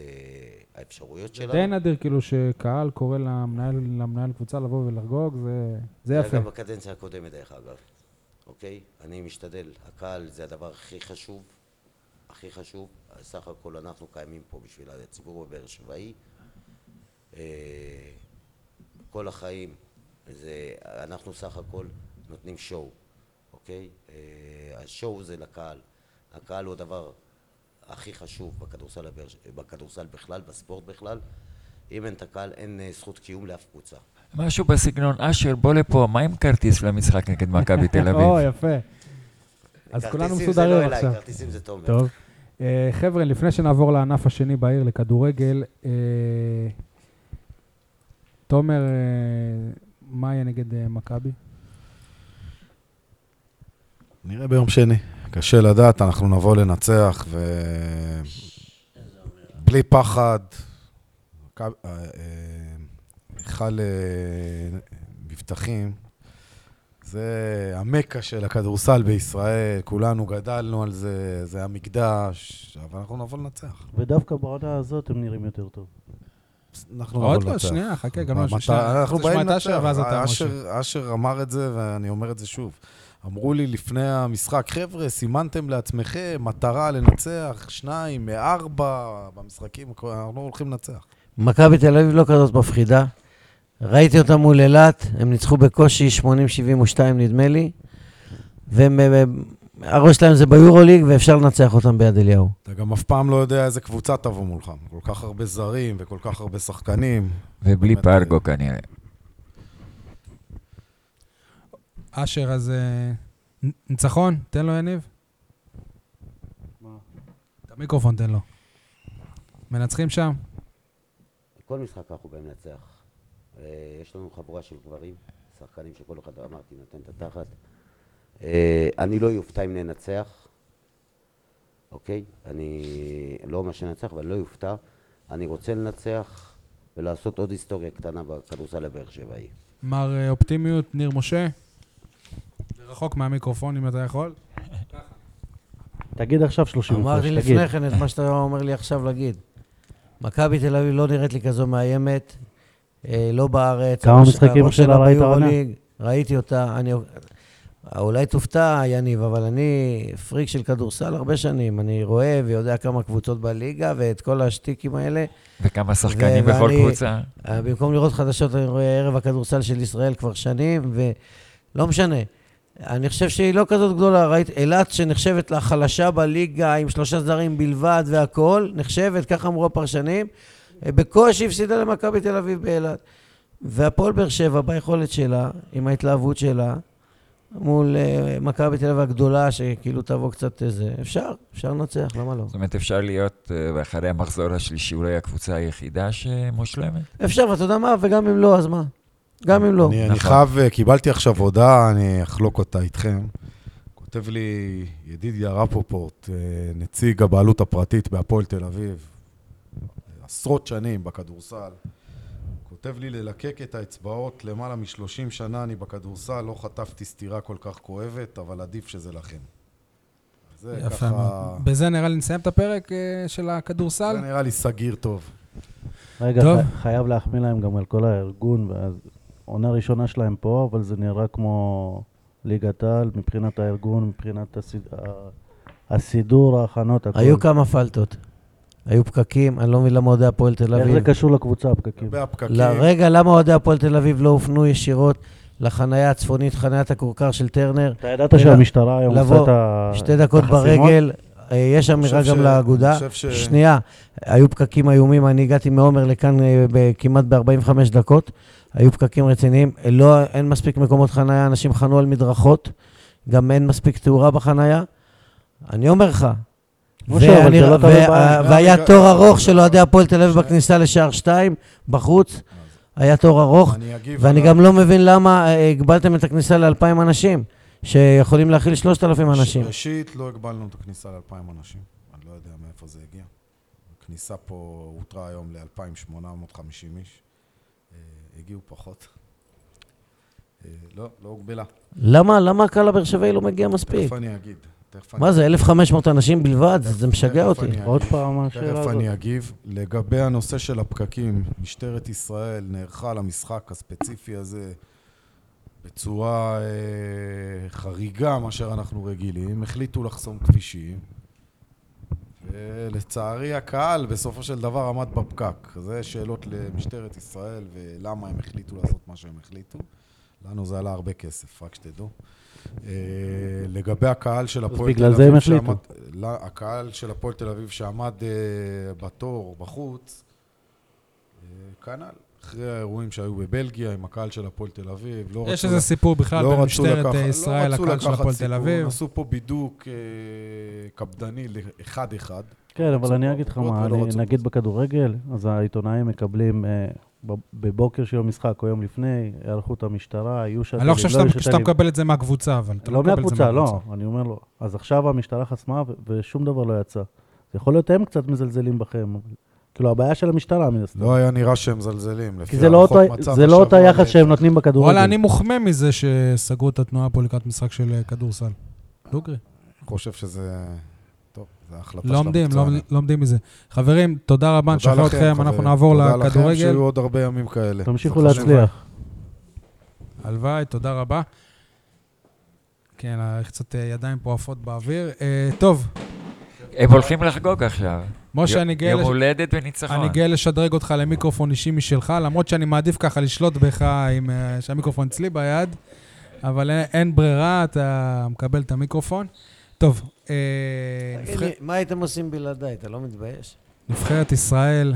האפשרויות זה די שלנו. נדיר כאילו שקהל קורא למנהל, למנהל קבוצה לבוא ולחגוג, זה, זה היה יפה. גם בקדנציה הקודמת דרך אגב, אוקיי? אני משתדל, הקהל זה הדבר הכי חשוב, הכי חשוב, סך הכל אנחנו קיימים פה בשביל הציבור בבאר שבעי. אה, כל החיים, זה, אנחנו סך הכל נותנים שואו, אוקיי? אה, השואו זה לקהל. הקהל הוא הדבר הכי חשוב בכדורסל, בכדורסל בכלל, בספורט בכלל. אם אין את הקהל, אין אה, זכות קיום לאף קבוצה. משהו בסגנון, אשר, בוא לפה, מה עם כרטיס למשחק נגד מכבי תל אביב? או, יפה. אז כולנו כרטיסים מסודרים זה לא אליי, עכשיו. כרטיסים זה תומר. טוב. אה, חבר'ה, לפני שנעבור לענף השני בעיר, לכדורגל, אה, תומר, אה, מה יהיה נגד מכבי? נראה ביום שני. קשה לדעת, אנחנו נבוא לנצח, ו... בלי פחד. היכל אה, מבטחים, זה המקה של הכדורסל בישראל, כולנו גדלנו על זה, זה המקדש, אבל אנחנו נבוא לנצח. ודווקא בעונה הזאת הם נראים יותר טוב. אנחנו נבוא עוד לא, לנצח. שנייה, חכה, גם לא, המטרה- שנייה. אנחנו באים לנצח. ואז אתה, משה. אשר- אשר אמר את זה, ואני אומר את זה שוב. אמרו לי לפני המשחק, חבר'ה, סימנתם לעצמכם מטרה לנצח שניים מארבע במשחקים, אנחנו הולכים לנצח. מכבי תל אביב לא כזאת מפחידה. ראיתי אותם מול אילת, הם ניצחו בקושי 80-72 נדמה לי, והראש שלהם זה ביורוליג ואפשר לנצח אותם ביד אליהו. אתה גם אף פעם לא יודע איזה קבוצה תבוא מולך. כל כך הרבה זרים וכל כך הרבה שחקנים. ובלי באמת, פרגו כנראה. אשר, אז אה, ניצחון, תן לו יניב. מה? את המיקרופון תן לו. מנצחים שם? כל משחק אנחנו באים לנצח. אה, יש לנו חבורה של גברים, שחקנים שכל אחד אמרתי נותן את התחת. אה, אני לא יופתע אם ננצח, אוקיי? אני לא אומר שננצח, אבל לא יופתע. אני רוצה לנצח ולעשות עוד היסטוריה קטנה בכדורסל הבאר שבעי. מר אה, אופטימיות, ניר משה. רחוק מהמיקרופון אם אתה יכול. תגיד עכשיו 30 הפרש, אמרתי תגיד. לפני כן את מה שאתה אומר לי עכשיו להגיד. מכבי תל אביב לא נראית לי כזו מאיימת, לא בארץ. כמה משחקים שלה ראית העונה? ראיתי אותה. אני... אולי תופתע, יניב, אבל אני פריק של כדורסל הרבה שנים. אני רואה ויודע כמה קבוצות בליגה ואת כל השטיקים האלה. וכמה שחקנים ו- בכל ואני- קבוצה. אה, במקום לראות חדשות, אני רואה ערב הכדורסל של ישראל כבר שנים, ולא משנה. אני חושב שהיא לא כזאת גדולה. ראית, אילת שנחשבת לחלשה בליגה עם שלושה זרים בלבד והכול, נחשבת, ככה אמרו הפרשנים, אה, בקושי הפסידה למכבי תל אביב באילת. והפועל באר שבע, ביכולת שלה, עם ההתלהבות שלה, מול אה, מכבי תל אביב הגדולה, שכאילו תבוא קצת איזה... אפשר, אפשר לנצח, למה לא? זאת אומרת, אפשר להיות, אה, אחרי המחזור השלישי, אולי הקבוצה היחידה שמושלמת? אפשר, ואתה יודע מה? וגם אם לא, אז מה? גם אם לא. אני, אני נכון. חייב, אה, קיבלתי עכשיו הודעה, אני אחלוק אותה איתכם. כותב לי ידידיה רפופורט, נציג הבעלות הפרטית בהפועל תל אביב, עשרות שנים בכדורסל. כותב לי ללקק את האצבעות, למעלה מ-30 שנה אני בכדורסל, לא חטפתי סטירה כל כך כואבת, אבל עדיף שזה לכם. זה יפה ככה... מאוד. בזה נראה לי נסיים את הפרק אה, של הכדורסל. זה נראה לי סגיר טוב. רגע, טוב. חי- חייב להחמיא להם גם על כל הארגון, ואז עונה ראשונה שלהם פה, אבל זה נראה כמו ליגת העל מבחינת הארגון, מבחינת הסיד... הסידור, ההכנות, הכול. היו כמה פלטות. היו פקקים, אני לא מבין למה אוהדי הפועל תל איך אביב. זה קשור לקבוצה, הפקקים? הפקקים, רגע, למה אוהדי הפועל תל אביב לא הופנו ישירות לחנייה הצפונית, חניית הכורכר של טרנר? אתה ידעת שהמשטרה היום עושה את ה... שתי דקות החסימות? ברגל, אה, יש אמירה גם ש- לאגודה. ש- שנייה, היו פקקים איומים, אני הגעתי מעומר לכאן אה, ב- כמעט ב-45 דקות, היו פקקים רציניים, לא, אין מספיק מקומות חנייה, אנשים חנו על מדרכות, גם אין מספיק תאורה בחנייה. אני אומר לך, והיה רגע, תור רגע, ארוך רגע. של אוהדי הפועל תל אביב בכניסה לשער 2, בחוץ, היה תור ארוך, ואני גם לא מבין למה אה, הגבלתם את הכניסה ל-2,000 אנשים, שיכולים להכיל 3,000 אנשים. ראשית, לא הגבלנו את הכניסה ל-2,000 אנשים. אני לא יודע מאיפה זה הגיע. הכניסה פה הותרה היום ל-2,850 איש. אה, הגיעו פחות. אה, לא, לא הוגבלה. למה, למה הקהל הבאר שבעי לא מגיע מספיק? תכף אני אגיד. תכף מה זה, 1,500 אנשים בלבד? זה משגע תכף אותי. עוד. פעם השאלה תכף הזאת. אני אגיב. לגבי הנושא של הפקקים, משטרת ישראל נערכה למשחק הספציפי הזה בצורה אה, חריגה מאשר אנחנו רגילים. החליטו לחסום כבישים. ולצערי הקהל בסופו של דבר עמד בפקק. זה שאלות למשטרת ישראל ולמה הם החליטו לעשות מה שהם החליטו. לנו זה עלה הרבה כסף, רק שתדעו. אה, לגבי הקהל של הפועל תל אביב, בגלל זה הם החליטו. שעמד- לא, הקהל של הפועל תל אביב שעמד אה, בתור בחוץ, אה, כנ"ל, אחרי האירועים שהיו בבלגיה עם הקהל של הפועל תל אביב, לא יש איזה סיפור בכלל לא בין משטרת לא ישראל לקהל של הפועל תל אביב. עשו פה בידוק אה, קפדני לאחד-אחד. כן, אבל אני אגיד לך מה, נגיד. בכדורגל, אז העיתונאים מקבלים בבוקר של המשחק או יום לפני, היערכות המשטרה, היו שאטלים, אני לא חושב שאתה- שאתה שאטלים. מקבל את זה מהקבוצה, אבל אתה לא מקבל את זה מהקבוצה, לא, מהקבוצה. אני אומר לו. אז עכשיו המשטרה חסמה ו- ושום דבר לא יצא. זה יכול להיות הם קצת מזלזלים בכם. כאילו, הבעיה של המשטרה, מן הסתם. לא היה נראה שהם מזלזלים. כי לפי זה לא אותו- מצב זה לא אותו יחס שהם נותנים בכדורגל. וואלה, אני מוחמא מזה שסגרו את התנועה פה לקראת משחק של אה, כדורסל. דוגרי. אני חושב שזה... זו החלטה של לא עומדים, לא המקצוענים. לא עומדים מזה. חברים, תודה רבה, תודה נשחרר לכם, אתכם, אנחנו חברים. נעבור תודה לכם, לכדורגל. שיהיו עוד הרבה ימים כאלה. תמשיכו. להצליח. הלוואי, תודה רבה. כן, אה, קצת אה, ידיים פה עפות באוויר. אה, טוב, הם הולכים לחגוג עכשיו. משה, אני גאה יום הולדת וניצחון. אני גאה לשדרג אותך למיקרופון אישי משלך, למרות שאני מעדיף ככה לשלוט בך עם אה, שהמיקרופון אצלי ביד, אבל אין, ברירה, אתה מקבל את המיקרופון. טוב, תגיד נבחר, לי, מה הייתם עושים בלעדיי? אתה לא מתבייש? נבחרת ישראל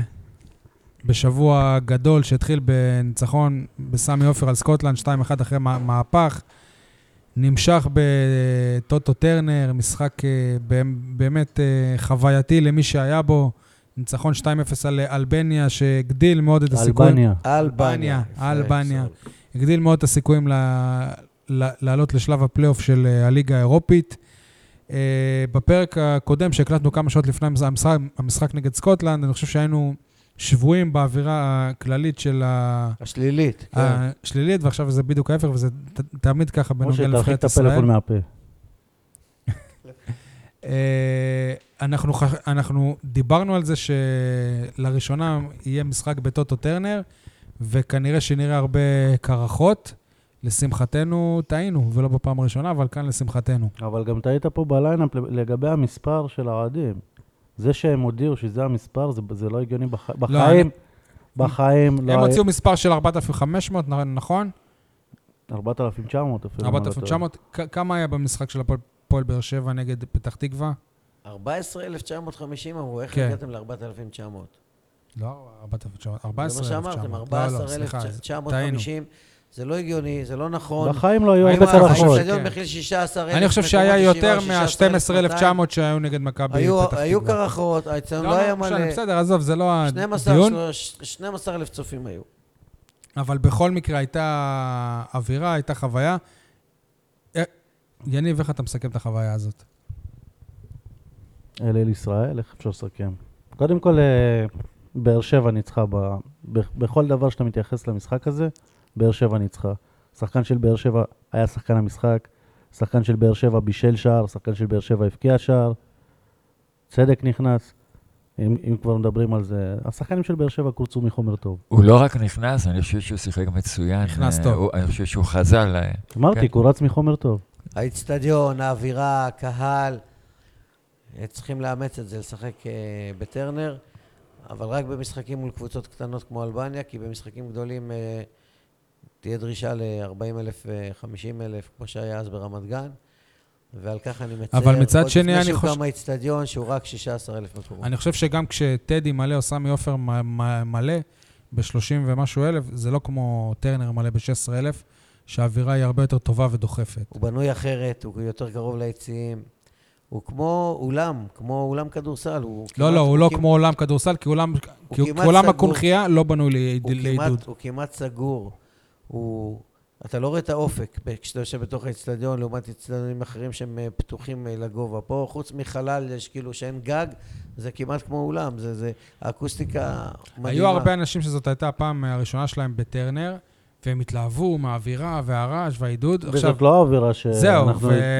בשבוע גדול שהתחיל בניצחון בסמי עופר על סקוטלנד 2-1 אחרי מה- מהפך, נמשך בטוטו טרנר, משחק אה, באמת- אה, חווייתי למי שהיה בו. ניצחון 2-0 על אלבניה, שהגדיל מאוד את הסיכויים. אלבניה. אלבניה. אלבניה. הגדיל מאוד את הסיכויים לעלות לשלב הפלייאוף של אה, הליגה האירופית. אה, בפרק הקודם, שהקלטנו כמה שעות לפני המשחק, המשחק נגד סקוטלנד, אני חושב שהיינו שבויים באווירה הכללית של ה- השלילית. כן. השלילית, ועכשיו זה בדיוק ההפך, וזה ת- תמיד ככה בנוגע משה, תרחיק לנבחרת את הפלאפון ישראל. מהפה. אה, אנחנו, אנחנו דיברנו על זה שלראשונה יהיה משחק בטוטו טרנר, וכנראה שנראה הרבה קרחות. לשמחתנו טעינו, ולא בפעם הראשונה, אבל כאן לשמחתנו. אבל גם טעית פה בליינאפ לגבי המספר של האוהדים. זה שהם הודיעו שזה המספר, זה, זה לא הגיוני בח... בחיים. אני- בחיים לא הם. הוציאו מספר של 4,500, נ- נכון? 4,900 אפילו. אם אני לא טועה. 4,900. כ- כמה היה במשחק של הפועל- באר שבע נגד פתח תקווה? 14,950 אמרו, איך כן. הגעתם ל-4,900? לא, 4,900, זה 14,900. מה שאמרתם, לא, לא, סליחה, טעינו. 14,950. זה לא הגיוני, זה לא נכון. בחיים לא היו האם הרבה צלחות. כן. מכיל 16,000 אני חושב שהיה יותר מה-12,900 שהיו נגד מכבי היו פתח היו תקווה. קרחות, האצטדיון לא, לא היה לא, משנה, מלא. בסדר, עזוב, זה לא 12 הדיון, שלוש- 12,000 צופים היו. אבל בכל מקרה הייתה אווירה, הייתה חוויה. אה, יניב, איך אתה מסכם את החוויה הזאת? אל אל ישראל, איך אפשר לסכם? קודם כל, אה, באר שבע ניצחה. בכל דבר שאתה מתייחס למשחק הזה, באר שבע ניצחה. שחקן של באר שבע היה שחקן המשחק, שחקן של באר שבע בישל שער, שחקן של באר שבע הבקיע שער, צדק נכנס. אם, אם כבר מדברים על זה, השחקנים של באר שבע קורצו מחומר טוב. הוא לא רק נכנס, אני חושב שהוא שיחק מצוין. נכנס אה, טוב. הוא- אני חושב שהוא חזר ל... אמרתי, כן. קורץ מחומר טוב. האיצטדיון, האווירה, הקהל, אה, צריכים לאמץ את זה, לשחק אה, בטרנר, אבל רק במשחקים מול קבוצות קטנות כמו אלבניה, כי במשחקים גדולים תהיה דרישה ל-40 אלף, 50 אלף, כמו שהיה אז ברמת גן, ועל כך אני מצר. אבל מצד שני, עוד אני לפני חושב- שהוקם האיצטדיון, שהוא רק 16 אלף מקומות. אני חושב שגם כשטדי מלא או סמי עופר מלא ב-30 ומשהו אלף, זה לא כמו טרנר מלא ב-16 אלף, שהאווירה היא הרבה יותר טובה ודוחפת. הוא בנוי אחרת, הוא יותר קרוב ליציעים. הוא כמו אולם, כמו אולם כדורסל. הוא לא, כמעט- לא, הוא לא כמעט- כמו עולם כדורסל, כי עולם סגור. הקונכייה לא בנוי הוא לעידוד. הוא כמעט סגור. הוא... אתה לא רואה את האופק כשאתה יושב בתוך האצטדיון, לעומת אצטדיונים אחרים שהם אה, פתוחים אה, לגובה. פה, חוץ מחלל, יש כאילו שאין גג, זה כמעט כמו אולם. זה, זה האקוסטיקה מדהימה. היו הרבה אנשים שזאת הייתה הפעם הראשונה שלהם בטרנר, והם התלהבו מהאווירה והרעש והעידוד. עכשיו, וזאת לא האווירה שאנחנו זהו,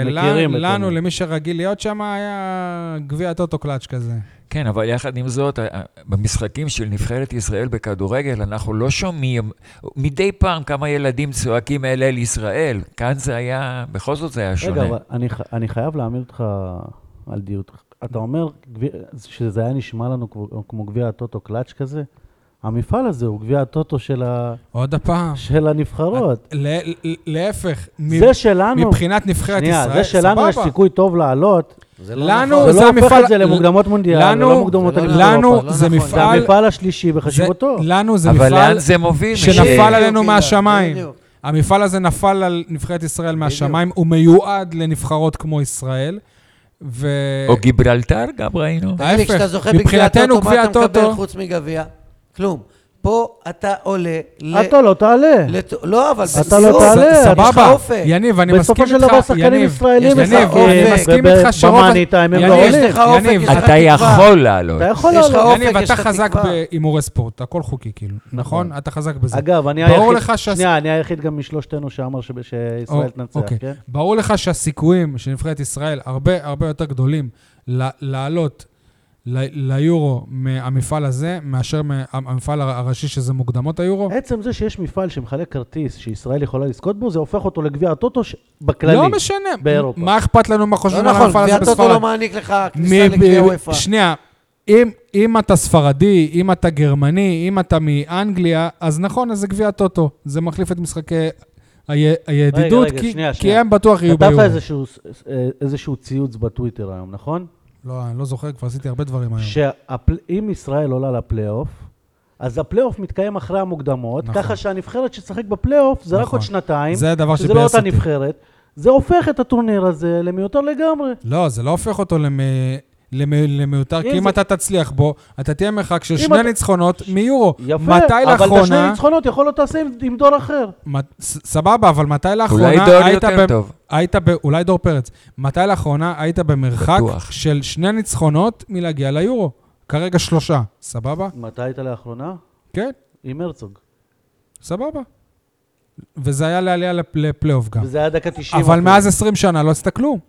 מכירים. את ולנו. למי שרגיל להיות שם, היה גביע טוטו קלאץ' כזה. כן, אבל יחד עם זאת, במשחקים של נבחרת ישראל בכדורגל, אנחנו לא שומעים מדי פעם כמה ילדים צועקים אל אל ישראל. כאן זה היה, בכל זאת זה היה שונה. רגע, אבל אני, ח- אני חייב להעמיד אותך על דיוט. אתה אומר שזה היה נשמע לנו כמו, כמו גביע הטוטו קלאץ' כזה? המפעל הזה הוא גביע הטוטו של, ה, עוד הפעם. של הנבחרות. ל- ל- להפך, זה שלנו, מבחינת נבחרת שנייה, ישראל, זה שלנו יש סבבה. סיכוי טוב לעלות, זה לא לנו- נכון. זה זה לא הופך המפעל- את זה למוקדמות מונדיאל, לנו- ולא מוקדמות זה לא אליפות לנו אירופה. לא זה נכון. זה מפעל, המפעל השלישי בחשיבותו. זה- לנו זה אבל מפעל לאן זה מוביל? שנפל? עלינו מהשמיים. המפעל הזה נפל על נבחרת ישראל מהשמיים, הוא מיועד לנבחרות כמו ישראל, ו... או גיברלטר, גם ראינו. תגיד לי, ההפך, כשאתה זוכה בגביע מבחינתנו הטוטו, מה גביע אתה מקבל הטוטו- חוץ מגביע? כלום. פה אתה עולה ל... אתה לא תעלה. לת- לא, אבל אתה לא תעלה, יש לך סבבה, אופק. יניב, אני מסכים בסופו איתך, של דבר שחקנים יניב, ישראלים יניב, משחקים, אני וב- מסכים איתך שרוב... במאני טיים הם לא יניב, עולים. יש לך אופק, יניב, יש לך אתה תקווה. יכול לעלות. אתה יכול יש לך לעלות. אופק, יניב, יש אתה לך חזק תקווה. בהימורי ספורט, הכל חוקי כאילו, נכון? אתה חזק בזה. אגב, אני ברור היחיד, לך שה- שנייה, אני היחיד גם משלושתנו שאמר שישראל או, תנצח, אוקיי. כן? ברור לך שהסיכויים של נבחרת ישראל הרבה הרבה יותר גדולים לעלות ליורו מהמפעל הזה, מאשר מהמפעל הראשי שזה מוקדמות היורו. עצם זה שיש מפעל שמחלק כרטיס שישראל יכולה לזכות בו, זה הופך אותו לגביע הטוטו ש- בכללי. לא משנה, באירופה. מה אכפת לנו מה לא חושבים על נכון, המפעל גביע הזה הטוטו לא בספרד? מעניק לך כניסה לגביע וופא. שנייה, אם, אם אתה ספרדי, אם אתה גרמני, אם אתה מאנגליה, אז נכון, אז זה גביע הטוטו. זה מחליף את משחקי הידידות, רגע, כי, שנייה, כי שנייה. הם בטוח יהיו כתבת ביורו. איזשהו, אה, איזשהו ציוץ בטוויטר היום, נכון? לא, אני לא זוכר, כבר עשיתי הרבה דברים היום. שאם ישראל עולה לפלייאוף, אז הפלייאוף מתקיים אחרי המוקדמות, נכון. ככה שהנבחרת שתשחק בפלייאוף זה רק נכון. עוד שנתיים, זה הדבר שזה לא אותה. נבחרת. זה הופך את הטורניר הזה למיותר לגמרי. לא, זה לא הופך אותו למ... למ... למיותר, כי אם זה- אתה תצליח בו, אתה תהיה מרחק של שני אתה- ניצחונות מיורו. יפה, מתי אבל את השני לאחרונה... ניצחונות יכול להיות תעשה עם- עם דור אחר. מת- סבבה, אבל מתי לאחרונה אולי דור היית יותר ב- טוב. היית ב... אולי דור פרץ. מתי לאחרונה היית במרחק בטוח. של שני ניצחונות מלהגיע ליורו? כרגע שלושה, סבבה? מתי היית לאחרונה? כן, עם הרצוג. סבבה. וזה היה לעלייה לפ- לפלייאוף גם. וזה היה דקה 90. אבל. מאז 20 שנה לא עשית כלום.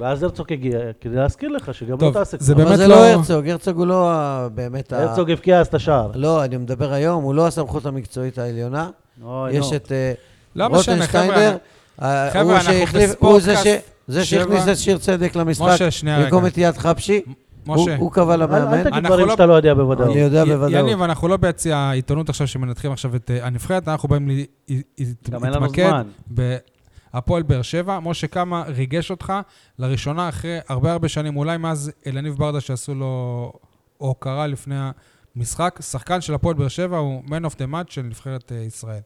ואז הרצוג הגיע, כדי להזכיר לך שגם טוב, לא תעשה זה כלום. באמת אבל זה לא- לא הרצוג, הרצוג הוא לא באמת ה... הרצוג הבקיע אז את השער. לא, אני מדבר היום, הוא לא הסמכות המקצועית העליונה. אוי, יש. את אה, לא משנה, חבר'ה. רוטנשטיינדר. אה, חבר'ה, הוא אנחנו שהחליף- הוא זה ש- בספורטקאסט זה. שהכניס את שיר צדק למשחק. במקום את יד. הוא משה. הוא קבע אל- אל למאמן. תגיד דברים לא- שאתה לא יודע בוודאות. אני יודע בוודאות. יניב, אנחנו לא ביציע העיתונות עכשיו שמנתחים עכשיו את אה, הנבחרת, אנחנו באים ל- י- י- גם אין לנו להתמקד זמן. בהפועל באר שבע. משה, כמה ריגש אותך לראשונה אחרי הרבה הרבה שנים, אולי מאז אלניב ברדה שעשו לו הוקרה לפני המשחק, שחקן של הפועל באר שבע הוא man of the match של נבחרת אה, ישראל.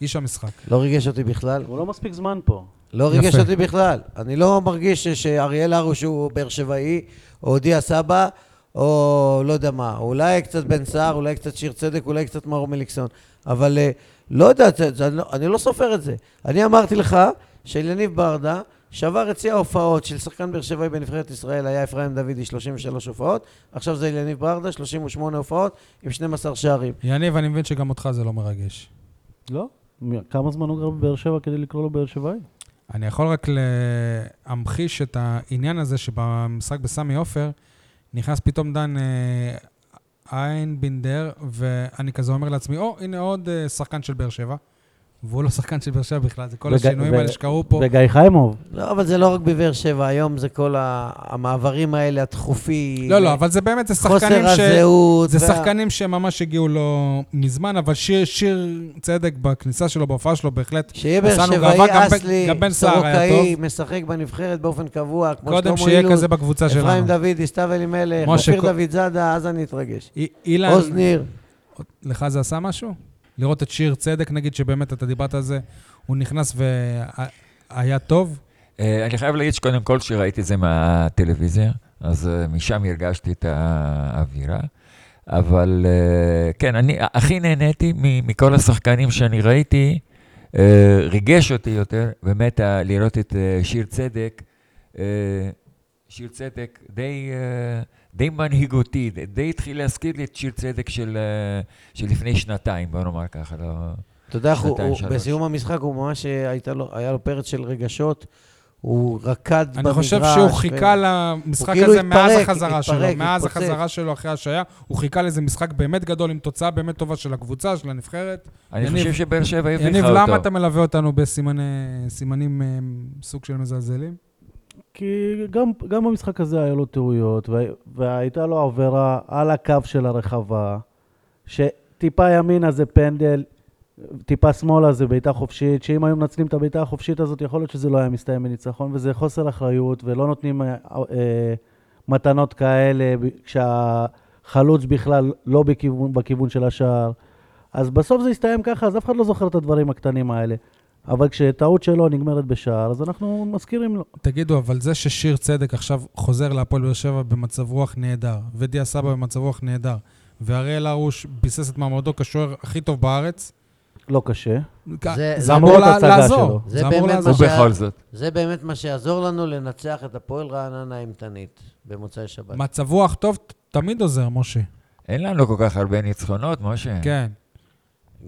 איש המשחק. לא ריגש אותי בכלל. הוא לא מספיק זמן פה. לא ריגש יפה. אותי בכלל. אני לא מרגיש ש- שאריאל הרוש הוא באר שבעי, או דיה סבא, או לא יודע מה. אולי קצת בן סער, אולי קצת שיר צדק, אולי קצת מאור מליקסון. אבל אה, לא יודע, זה- זה- אני לא- אני לא סופר את זה. אני אמרתי לך שאליניב ברדה שבר את שיא ההופעות של שחקן באר שבעי בנבחרת ישראל, היה אפרים דוידי 33 הופעות, עכשיו זה אליניב ברדה, 38 הופעות עם 12 שערים. יניב, אני מבין שגם אותך זה לא מרגש. לא? כמה זמן הוא גר בבאר שבע כדי לקרוא לו באר שבעי? אני יכול רק להמחיש את העניין הזה שבמשחק בסמי עופר נכנס פתאום דן אה, איינבינדר, ואני כזה אומר לעצמי, או, הנה עוד אה, שחקן של באר שבע. והוא לא שחקן של באר שבע בכלל, זה כל וג- השינויים ו- האלה שקרו פה. וגיא חיימוב. לא, אבל זה לא רק בבאר שבע, היום זה כל ה- המעברים האלה, התכופים. לא, לא, אבל זה באמת, זה שחקנים חוסר ש... הזהות. זה וה- שחקנים שממש הגיעו לו מזמן, אבל שיר, שיר צדק בכניסה שלו, בהופעה שלו, בהחלט שיהיה באר שבעי, אסלי, סורוקאי. משחק בנבחרת באופן קבוע, כמו קודם שלמה שיהיה אילוז, כזה בקבוצה אפרים שלנו. דודי, סתיו אלימלך, משה, אופיר דוד זאדה, אז אני אתרגש. אי- אילן, עוז ניר. לך זה עשה משהו? לראות את שיר צדק, נגיד, שבאמת אתה דיברת על זה, הוא נכנס והיה טוב? אה, אני חייב להגיד שקודם כל שראיתי את זה מהטלוויזיה, אז אה, משם הרגשתי את האווירה. אבל אה, כן, אני הכי נהניתי מכל השחקנים שאני ראיתי, ריגש אותי יותר, באמת לראות את שיר צדק. שיר צדק די, אה, די מנהיגותי, די- די התחיל להזכיר לי את שיר צדק של, אה, של לפני שנתיים, בוא נאמר ככה, לא... אתה יודע איך הוא. בסיום המשחק הוא ממש, אה, לו- היה לו פרץ של רגשות, הוא רקד במגרש. אני חושב שהוא חיכה למשחק הוא כאילו הזה מאז התפרק, החזרה שלו. התפרק, מאז התפוצץ. החזרה שלו אחרי השעיה, הוא חיכה לאיזה משחק באמת גדול עם תוצאה באמת טובה של הקבוצה, של הנבחרת. אני יניב- חושב שבאר שבע הבליחה יניב, אותו. למה אתה מלווה אותנו בסימנים אה, סוג של מזלזלים? כי גם, גם במשחק הזה היה לו טעויות, וה- והייתה לו עבירה על הקו של הרחבה, שטיפה ימינה זה פנדל, טיפה שמאלה זה בעיטה חופשית, שאם היו מנצלים את הבעיטה החופשית הזאת, יכול להיות שזה לא היה מסתיים בניצחון, וזה חוסר אחריות, ולא נותנים אה, אה, מתנות כאלה, כשהחלוץ בכלל לא בכיוון, בכיוון של השער. אז בסוף זה הסתיים ככה, אז אף אחד לא זוכר את הדברים הקטנים האלה. אבל כשטעות שלו נגמרת בשער, אז אנחנו מזכירים לו. תגידו, אבל זה ששיר צדק עכשיו חוזר להפועל באר שבע במצב רוח נהדר, ודיה סבא במצב רוח נהדר, ואריאל הרוש ביסס את מעמדו כשוער הכי טוב בארץ, לא קשה. זה- אמור לעזור. שלו. זה זה אמור באמת לעזור. ובכל זאת. זה באמת מה שיעזור לנו לנצח את הפועל רעננה אימתנית במוצאי שבת. מצב רוח טוב תמיד עוזר, משה. אין לנו כל כך הרבה ניצחונות, משה. כן.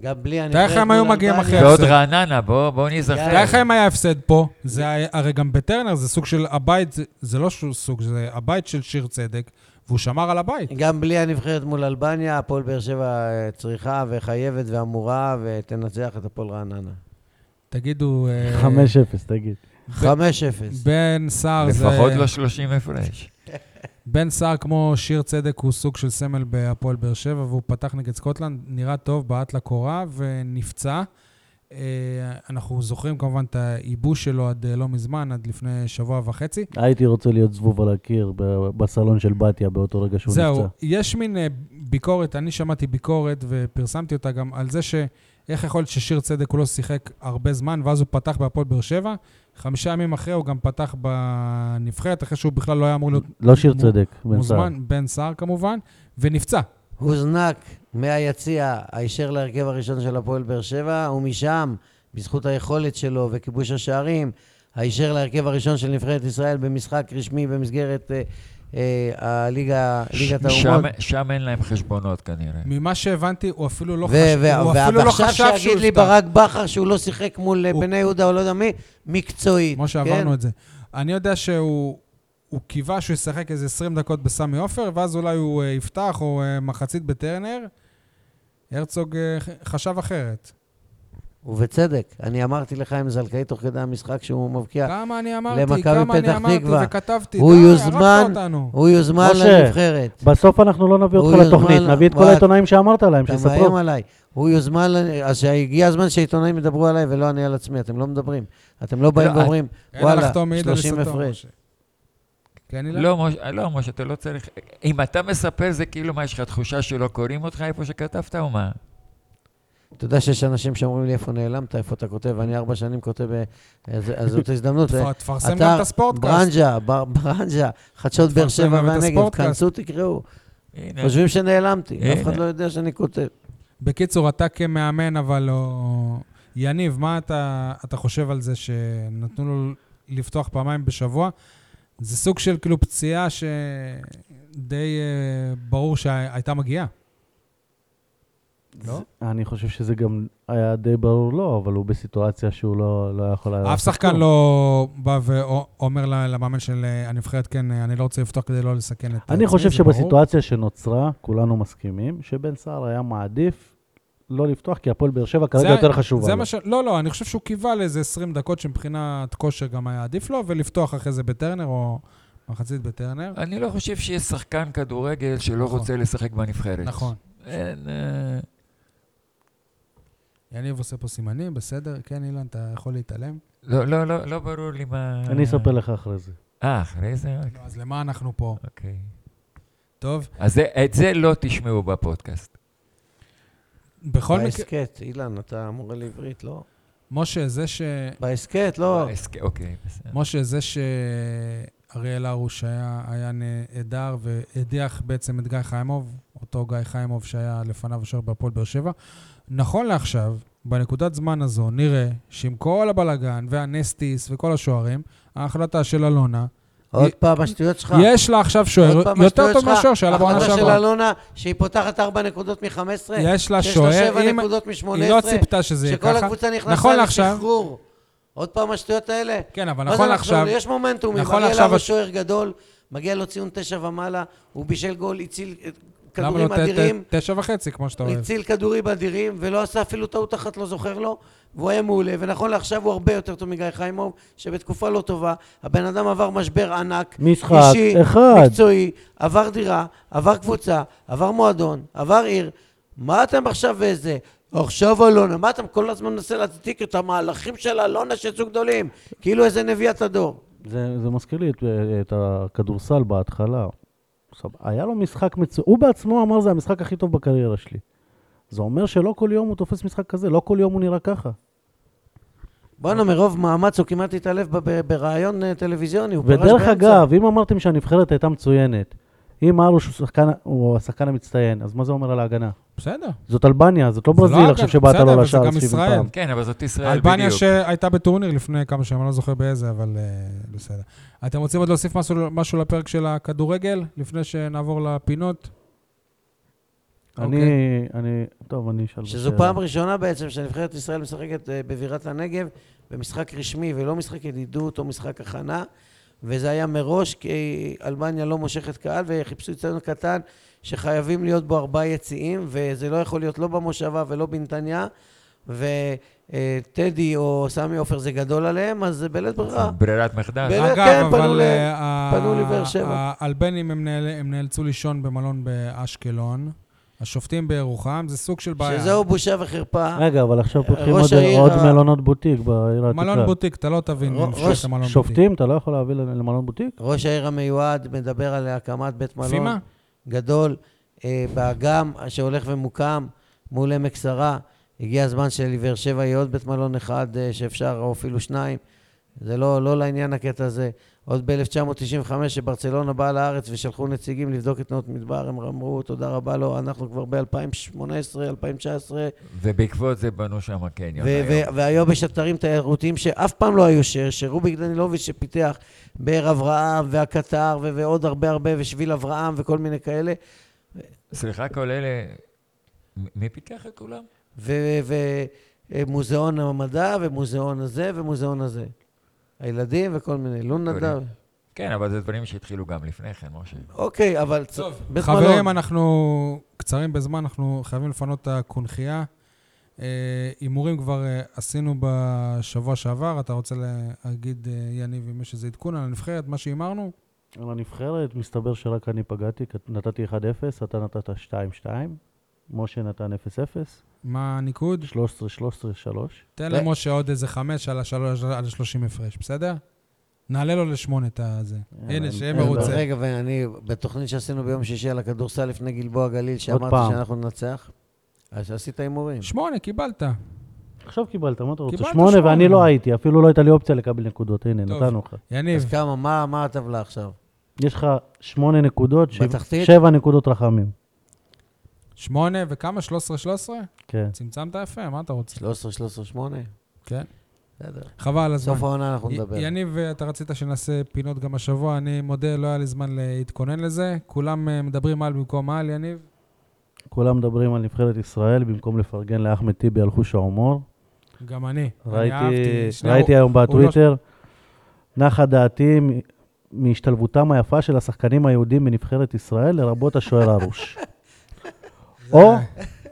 גם בלי הנבחרת תאר לך הם היו מגיעים. אחרי ועוד הפסד. רעננה, בואו בוא ניזכר. יאללה. תאר לך אם היה הפסד פה, זה הרי גם בטרנר זה סוג של הבית, זה- לא שהוא סוג, זה הבית של שיר צדק, והוא שמר על הבית. גם בלי הנבחרת מול אלבניה, הפועל באר שבע אה, צריכה וחייבת ואמורה ותנצח את הפועל רעננה. תגידו, אה, 5-0, תגיד. 5-0. בן סער זה... לפחות לא 30 הפרש. בן סער, כמו שיר צדק, הוא סוג של סמל בהפועל באר שבע, והוא פתח נגד סקוטלנד, נראה טוב, בעט לקורה ונפצע. אה, אנחנו זוכרים כמובן את הייבוש שלו עד אה, לא מזמן, עד לפני שבוע וחצי. הייתי רוצה להיות זבוב על הקיר בסלון של בתיה באותו רגע שהוא זהו, נפצע. יש מין אה, ביקורת, אני שמעתי ביקורת ופרסמתי אותה גם על זה שאיך יכול להיות ששיר צדק הוא לא שיחק הרבה זמן, ואז הוא פתח בהפועל באר שבע. חמישה ימים אחרי הוא גם פתח בנבחרת, אחרי שהוא בכלל לא היה אמור להיות לא שיר מו- צדק, בן סער. מוזמן, בן סער כמובן, ונפצע. הוזנק מהיציע הישר להרכב הראשון של הפועל באר שבע, ומשם, בזכות היכולת שלו וכיבוש השערים, הישר להרכב הראשון של נבחרת ישראל במשחק רשמי במסגרת אה, הליגה, ליגת האומות. שם אין להם חשבונות כנראה. ממה שהבנתי, הוא אפילו לא, לא ועכשיו חשב שהוא שיגיד לי. ברק בכר שהוא לא שיחק מול אה, בני יהודה או לא יודע מי, מקצועית. כמו כן? שעברנו את זה. אני יודע שהוא הוא קיווה שהוא ישחק איזה 20 דקות בסמי עופר, ואז אולי הוא אה, יפתח, או אה, מחצית בטרנר. הרצוג אה, חשב אחרת. ובצדק. אני אמרתי לחיים זלקאי תוך כדי המשחק שהוא מבקיע, כמה אני אמרתי, כמה אני פתח אמרתי. וכתבתי. הוא די, יוזמן, הרגת אותנו. הוא יוזמן משה, לנבחרת. בסוף אנחנו לא נביא אותך לתוכנית, נביא את כל. העיתונאים שאמרת להם, אתה שיספרו. מאיים עליי. הוא יוזמן, אז שהגיע הזמן שהעיתונאים ידברו עליי ולא אני על עצמי, אתם לא מדברים. אתם לא באים לא, ואומרים, וואלה, לחתום מעיד על 30 עיסתו, הפרש. כן? לא, משה, לא, משה, אתה לא צריך... אם אתה מספר, זה כאילו, מה, יש לך תחושה שלא קוראים אותך איפה שכתבת, או מה? אתה יודע שיש אנשים שאומרים לי איפה נעלמת, איפה אתה כותב, ואני ארבע שנים כותב, אה, אז זאת הזדמנות. תפ- תפרסם גם את הספורטקאסט. ברנז'ה, בר- ברנז'ה, חדשות באר שבע והנגב. כנסו, תקראו. חושבים שנעלמתי, אף אחד. לא יודע שאני כותב. בקיצור, אתה כמאמן, אבל לא... יניב, מה אתה, אתה חושב על זה שנתנו לו לפתוח פעמיים בשבוע? זה סוג של כאילו פציעה שדי אה, ברור שהייתה מגיעה. לא? אני חושב שזה גם היה די ברור לו, אבל הוא בסיטואציה שהוא לא לא יכול היה... אף שחקן. לא בא ואומר למאמן של אה, הנבחרת, כן, אה, אני לא רוצה לפתוח כדי לא לסכן את אני חושב זה ברור. שבסיטואציה שנוצרה, כולנו מסכימים, שבן סער היה מעדיף לא לפתוח, כי הפועל באר שבע כרגע זה- יותר חשובה זה לו. מה ש... לא, לא, אני חושב שהוא קיווה לאיזה 20 דקות שמבחינת כושר גם היה עדיף לו, ולפתוח אחרי זה בטרנר או מחצית בטרנר. אני לא חושב שיש שחקן כדורגל שלא נכון. רוצה לשחק בנבחרת. נכון. אין... יניב עושה פה סימנים, בסדר? כן, אילן, אתה יכול להתעלם? לא, לא, לא, לא ברור לי מה... אני אספר לך אחרי זה. אה, אחרי זה? לא, אז למה אנחנו פה? אוקיי. טוב, אז זה- את זה לא תשמעו בפודקאסט. בכל מקרה, בהסכת, אילן, אתה מורה לעברית, לא? משה, זה ש... בהסכת, לא. ההסכ- אוקיי, בסדר. משה, זה שאריאל הרוש היה, היה נהדר והדיח בעצם את גיא חיימוב, אותו גיא חיימוב שהיה לפניו השוער בהפועל באר שבע. נכון לעכשיו, בנקודת זמן הזו, נראה שעם כל הבלגן והנסטיס וכל השוערים, ההחלטה של אלונה, עוד היא- פעם, השטויות שלך. יש לה עכשיו שוער יותר טוב. מהשוער שהיה לה בעונה ההחלטה של שעברה. אלונה, שהיא פותחת ארבע נקודות מ-15, יש לה שיש לה שוער, שבע אם- נקודות היא לא מ-18, ציפתה שזה יהיה שכל ככה. הקבוצה נכון נכנסה לעכשיו- לשחרור. עוד פעם השטויות האלה? כן, אבל נכון? לעכשיו, יש מומנטום, נכון לעכשיו הרוש הש- שוער גדול, מגיע לו ציון תשע ומעלה, הוא בישל גול, הציל כדורים לא ת- ת- אדירים, תשע וחצי, כמו שאתה אוהב? הציל כדורים אדירים, ולא עשה אפילו טעות אחת, לא זוכר לו, והוא היה מעולה, ונכון לעכשיו הוא הרבה יותר טוב מגיא חיימוב, שבתקופה לא טובה, הבן אדם עבר משבר ענק, משחק אישי, אחד. מקצועי, עבר דירה, עבר קבוצה, עבר מועדון, עבר עיר. מה אתם עכשיו וזה? עכשיו אלונה, מה אתם כל הזמן מנסה להצדיק את המהלכים של אלונה שיצאו גדולים? כאילו איזה נביאת הדור. זה, זה מזכיר לי את, את הכדורסל בהתחלה. עכשיו, היה לו משחק מצוין, הוא בעצמו אמר זה המשחק הכי טוב בקריירה שלי. זה אומר שלא כל יום הוא תופס משחק כזה, לא כל יום הוא נראה ככה. בואנה, מרוב מאמץ הוא כמעט התעלף ברעיון אה, טלוויזיוני, הוא פרש ודרך באמצע. אגב, אם אמרתם שהנבחרת הייתה מצוינת, אם ארוש הוא, שחקן, הוא השחקן המצטיין, אז מה זה אומר על ההגנה? בסדר. זאת אלבניה, זאת לא זה לא ברזיל עכשיו שבאת בסדר, לו וזה לשער גם 70 ישראל. פעם. כן, אבל זאת ישראל אלבניה בדיוק. שהייתה בטורניר לפני כמה שנים, אני לא זוכר באיזה, אבל אה, בסדר. אתם רוצים עוד להוסיף משהו, משהו לפרק של הכדורגל, לפני שנעבור לפינות? אני, אוקיי. אני, טוב, אני אשאל שזו בשאלה. פעם ראשונה בעצם שנבחרת ישראל משחקת אה, בבירת הנגב במשחק רשמי ולא משחק ידידות או משחק הכנה וזה היה מראש כי אלבניה לא מושכת קהל וחיפשו אצלנו קטן שחייבים להיות בו ארבעה יציאים וזה לא יכול להיות לא במושבה ולא בנתניה וטדי או סמי עופר זה גדול עליהם אז זה בלית ברירה. ברירת מחדל. ב- אגב, כן, פנו אבל ל- אה, פנו לבאר שבע. האלבנים, הם נאל- הם נאלצו לישון במלון באשקלון. השופטים בירוחם, זה סוג של בעיה. שזהו בושה וחרפה. רגע, אבל עכשיו פותחים ראש עוד, העיר עוד מלונות בוטיק בעיר העתיקה. מלון בוטיק, אתה לא תבין ראש- שופט מלון בוטיק. שופטים, אתה לא יכול להביא למלון בוטיק? ראש העיר המיועד מדבר על הקמת בית מלון. לפי מה? גדול אה, באגם שהולך ומוקם מול עמק שרה. הגיע הזמן שלבאר שבע יהיה עוד בית מלון אחד אה, שאפשר, או אפילו שניים. זה לא, לא לעניין הקטע הזה. עוד ב-1995, שברצלונה באה לארץ ושלחו נציגים לבדוק את נאות מדבר, הם אמרו, תודה רבה לו, אנחנו כבר ב-2018, 2019, ובעקבות זה בנו שם קניון ו- היום. והיום יש אתרים תיירותיים שאף פעם לא היו, ש- שרוביק דנילוביץ' שפיתח באר אברהם והקטר ו- ועוד הרבה הרבה, ושביל אברהם וכל מיני כאלה. סליחה, כל אלה... מי פיתח את כולם? ומוזיאון המדע, ומוזיאון הזה, ומוזיאון הזה. הילדים וכל מיני, לון קוראים. נדב. כן, אבל זה דברים שהתחילו גם לפני כן, משה. אוקיי, אבל טוב, בית חברים. אנחנו קצרים בזמן, אנחנו חייבים לפנות את הקונכייה. אה, הימורים כבר אה, עשינו בשבוע שעבר, אתה רוצה להגיד, אה, יניב, אם יש איזה עדכון על הנבחרת, מה שהימרנו? על הנבחרת, מסתבר שרק אני פגעתי, נתתי 1-0, אתה נתת 2-2, משה נתן 0-0, מה הניקוד? 13-13-3. תן ו- למשה עוד איזה חמש על השלוש- על ה-30 הפרש, בסדר? נעלה לו לשמונה את הזה. יאללה, הנה, שיהיה מרוצה. רגע, ואני, בתוכנית שעשינו ביום שישי על הכדורסל לפני גלבוע גליל, שאמרתי. שאנחנו ננצח, אז עשית הימורים. שמונה, קיבלת. עכשיו קיבלת, מה אתה רוצה? שמונה. ואני לא הייתי, אפילו לא הייתה לי אופציה לקבל נקודות, הנה. נתנו לך. יניב, אז כמה, מה, מה הטבלה עכשיו? יש לך שמונה נקודות? שבע נקודות רחמים. שמונה וכמה? 13-13? כן. צמצמת יפה, מה אתה רוצה? 13, 13, 8? כן. בסדר. חבל על הזמן. סוף העונה אנחנו י- נדבר. יניב, אתה רצית שנעשה פינות גם השבוע, אני מודה, לא היה לי זמן להתכונן לזה. כולם אה, מדברים על במקום על, יניב. כולם מדברים על נבחרת ישראל במקום לפרגן לאחמד טיבי על חוש ההומור. גם אני. אני ראיתי, אהבתי. שנייה, ראיתי הוא- היום לא- בטוויטר, נחה דעתי מהשתלבותם היפה של השחקנים היהודים בנבחרת ישראל, לרבות השוער הרוש. או,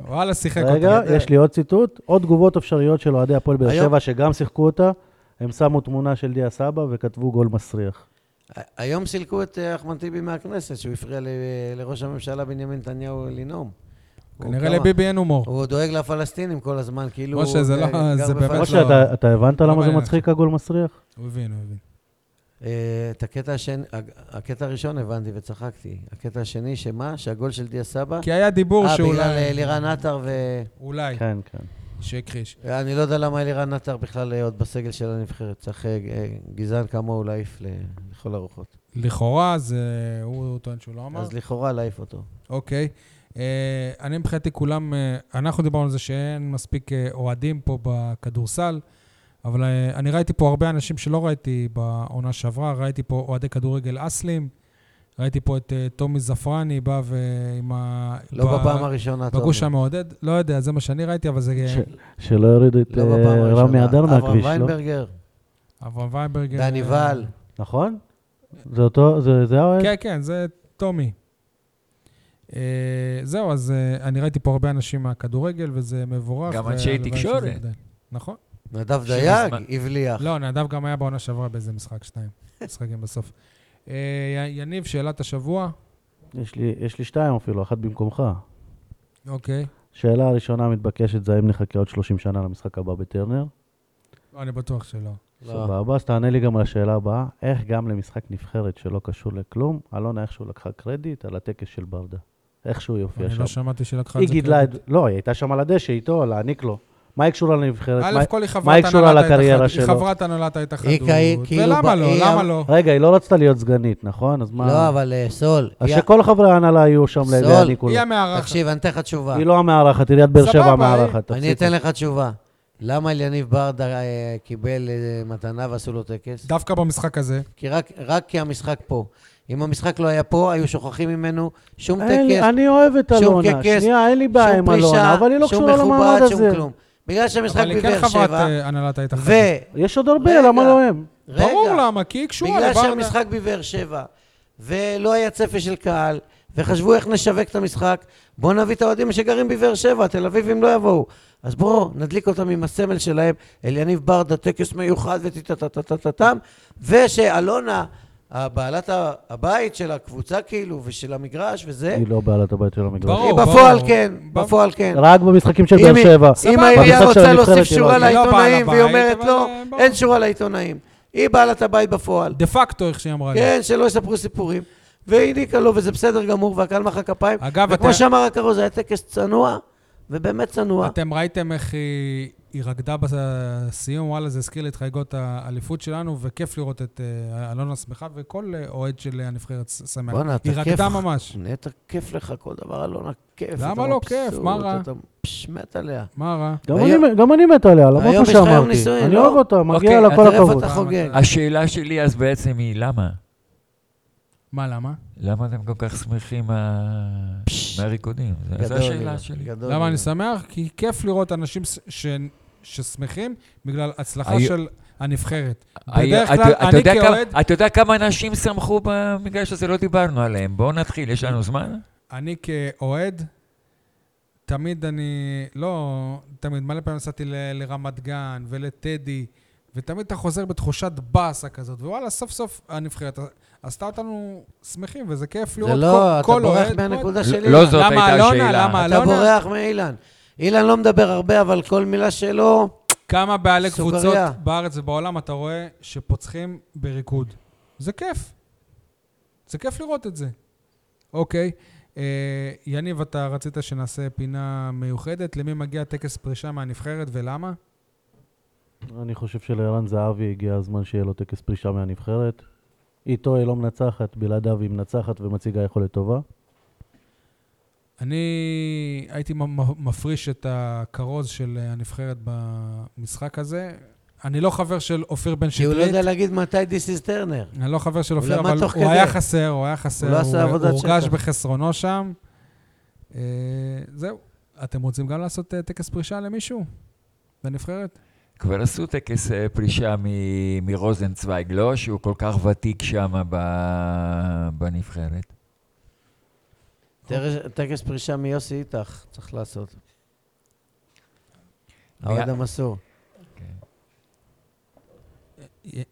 וואלה, שיחק רגע, אותה. יש לי עוד ציטוט, עוד תגובות אפשריות של אוהדי הפועל באר שבע שגם שיחקו אותה, הם שמו תמונה של דיה סבא וכתבו גול מסריח. היום סילקו את אה, אחמד טיבי מהכנסת, שהוא הפריע לראש הממשלה בנימין נתניהו לנאום. כנראה לביבי אין הומור. הוא דואג לפלסטינים כל הזמן, כאילו... משה, זה לא- גר זה באמת בפלסטין. משה, אתה- אתה הבנת לא למה זה מצחיק הגול מסריח? הוא הבין, הוא הבין. אה, את הקטע השני, הקטע הראשון הבנתי וצחקתי. הקטע השני, שמה? שהגול של דיה סבא? כי היה דיבור אה, שאולי... בגלל אה, לירן עטר ו... אולי, כן, כן. שהכחיש. אני לא יודע למה לירן עטר בכלל אה, עוד בסגל של הנבחרת. צריך גזען כמוהו להעיף לכל הרוחות. לכאורה, זה... הוא טוען שהוא לא אמר. אז לכאורה להעיף אותו. אוקיי. אני מבחינתי כולם, אנחנו דיברנו על זה שאין מספיק אוהדים פה בכדורסל, אבל אה, אני ראיתי פה הרבה אנשים שלא ראיתי בעונה שעברה, ראיתי פה אוהדי כדורגל אסלים, ראיתי פה את אה, טומי זפרני בא ועם ה... לא ב- בפעם הראשונה, אתה בגוש. המעודד, לא יודע, זה מה שאני ראיתי, אבל זה... ש- שלא יורידו את לא אה, בפעם רמי הראשונה. אדר אברהם מהכביש, לא? ויינברגר, אברהם וייברגר... דני ואל. נכון? זה אותו, זה זה האוהד? כן, כן, זה טומי. אה, זהו, אז אה, אני ראיתי פה הרבה אנשים מהכדורגל, וזה מבורך. גם אנשי תקשורת. נכון. נדב דייג, הבליח. לא, נדב גם היה בעונה שעברה באיזה משחק, שניים. משחקים בסוף. אה, יניב, שאלת השבוע. יש לי- יש לי שתיים אפילו, אחת במקומך. אוקיי. שאלה הראשונה המתבקשת זה האם נחכה עוד 30 שנה למשחק הבא בטרנר? לא, אני בטוח שלא. לא. סבבה, אז תענה לי גם על השאלה הבאה. איך גם למשחק נבחרת שלא קשור לכלום, אלונה איכשהו לקחה קרדיט על הטקס של ברדה. איכשהו היא הופיעה אני שם. לא שמעתי שלקחה היא את זה. גידלה את... קרדיט. לא, היא הייתה שם על הדשא איתו, להעניק לו. מה היא קשורה לנבחרת? א' מה- כל היא מה חברת היא קשורה הנהלת לקריירה ההתאחדות. שלו? היא חברת הנהלת ההתאחדות. כאילו ולמה ב- לא? למה אמ- לא? רגע, היא לא רצתה להיות סגנית, נכון? אז מה? לא, אבל אה, סול. אז שכל חברי ההנהלה יהיו שם סול. להעניקו לו. היא המארחת. תקשיב, אני אתן לך תשובה. היא לא המארחת, עיריית באר שבע המארחת. אני. אתן לך תשובה. למה אליניב ברדה אה, קיבל אה, מתנה ועשו לו טקס? דווקא במשחק הזה. כי רק, רק כי המשחק פה. אם המשחק לא היה פה, היו שוכחים ממנו שום טקס, אני אוהב את שום אלונה. קקס, שנייה, אין לי בעיה שום עם פרישה, אלונה, אבל היא לא שום קשורה למעמד מכובד, שום. כלום. בגלל שהמשחק אבל היא כן בבאר חברת שבע, אה, הנהלת ההתאחדות. ו... יש עוד הרבה. למה לא הם? רגע, ברור למה, כי היא קשורה בגלל לברדה. שהמשחק בבאר שבע, ולא היה צפי של קהל, וחשבו איך נשווק את המשחק, בואו נביא את האוהדים שגרים בבאר שבע, תל אביבים לא יבואו. אז בואו נדליק אותם עם הסמל שלהם, אליניב ברדה, טקס מיוחד וטטטטטטם, ושאלונה, בעלת ה- הבית של הקבוצה כאילו, ושל המגרש וזה, היא לא בעלת הבית של המגרש. ברור. היא בפועל ברור. כן, ב- בפועל כן. רק במשחקים של באר שבע. אם. העירייה רוצה להוסיף לא- שורה לא לעיתונאים, והיא אומרת לא, ברור. אין שורה לעיתונאים. היא בעלת הבית בפועל. דה פקטו, איך שהיא אמרה לי. כן, שלא יספרו סיפורים. והיא העניקה לו, וזה בסדר גמור, והקהל מחא כפיים. אגב, וכמו אתה- שאמר הכרוז, זה היה טקס צנוע, ובאמת צנוע. אתם ראיתם איך היא, היא רקדה בסיום, וואלה, זה הזכיר לי את חגיגות האליפות שלנו, וכיף לראות את אה, אלונה שמחה, וכל אה, אוהד של הנבחרת ש- שמח. בואנה, אתה היא כיף. רקדה ממש. נטע, כיף לך כל דבר, אלונה, כיף. למה לא כיף? מה רע? אתה מת עליה. מה רע? גם אני- מת עליה, למרות מה שאמרתי. אני לא? אוהב אותה, מגיע אוקיי, לה כל הכבוד. השאלה שלי אז בעצם היא למה? מה, למה? למה אתם כל כך שמחים מה- מהריקודים? זה- זו גדול, השאלה שלי. גדול. למה אני שמח? כי כיף לראות אנשים ש- ששמחים בגלל הצלחה היו- של הנבחרת. היה- בדרך כלל, אתה אני כאוהד, אתה יודע כמה אנשים שמחו במגרש הזה? לא דיברנו עליהם. בואו נתחיל, יש לנו זמן? אני כאוהד, תמיד אני, לא, תמיד, מלא פעמים נסעתי ל- לרמת גן ולטדי, ותמיד אתה חוזר בתחושת באסה כזאת, ווואלה, סוף סוף הנבחרת עשתה אותנו שמחים, וזה כיף לראות זה לא, אתה כל בורח אוהד. מהנקודה לא- שלי. לא זאת הייתה? השאלה. למה אתה אלונה? בורח מאילן. אילן לא מדבר הרבה, אבל כל מילה שלו... כמה בעלי. קבוצות בארץ ובעולם אתה רואה שפוצחים בריקוד. זה כיף. זה כיף לראות את זה. אוקיי. אה, יניב, אתה רצית שנעשה פינה מיוחדת. למי מגיע טקס פרישה מהנבחרת ולמה? אני חושב שלערן זהבי הגיע הזמן שיהיה לו טקס פרישה מהנבחרת. איתו היא לא מנצחת, בלעדיו היא מנצחת ומציגה יכולת טובה. אני הייתי מפריש את הכרוז של אה, הנבחרת במשחק הזה. אני לא חבר של אופיר בן כי הוא לא שטרית. יודע להגיד מתי This is Turner. אני לא חבר של אופיר, אבל הוא. היה חסר, הוא היה חסר. הוא לא עשה עבודת הוא הורגש. בחסרונו שם. אה, זהו. אתם רוצים גם לעשות אה, טקס פרישה למישהו? בנבחרת? כבר עשו טקס אה, פרישה מ- מרוזנצוויג, לא? שהוא כל כך ותיק שם ב- בנבחרת. טקס פרישה מיוסי איתך, צריך לעשות. האוהד המסור.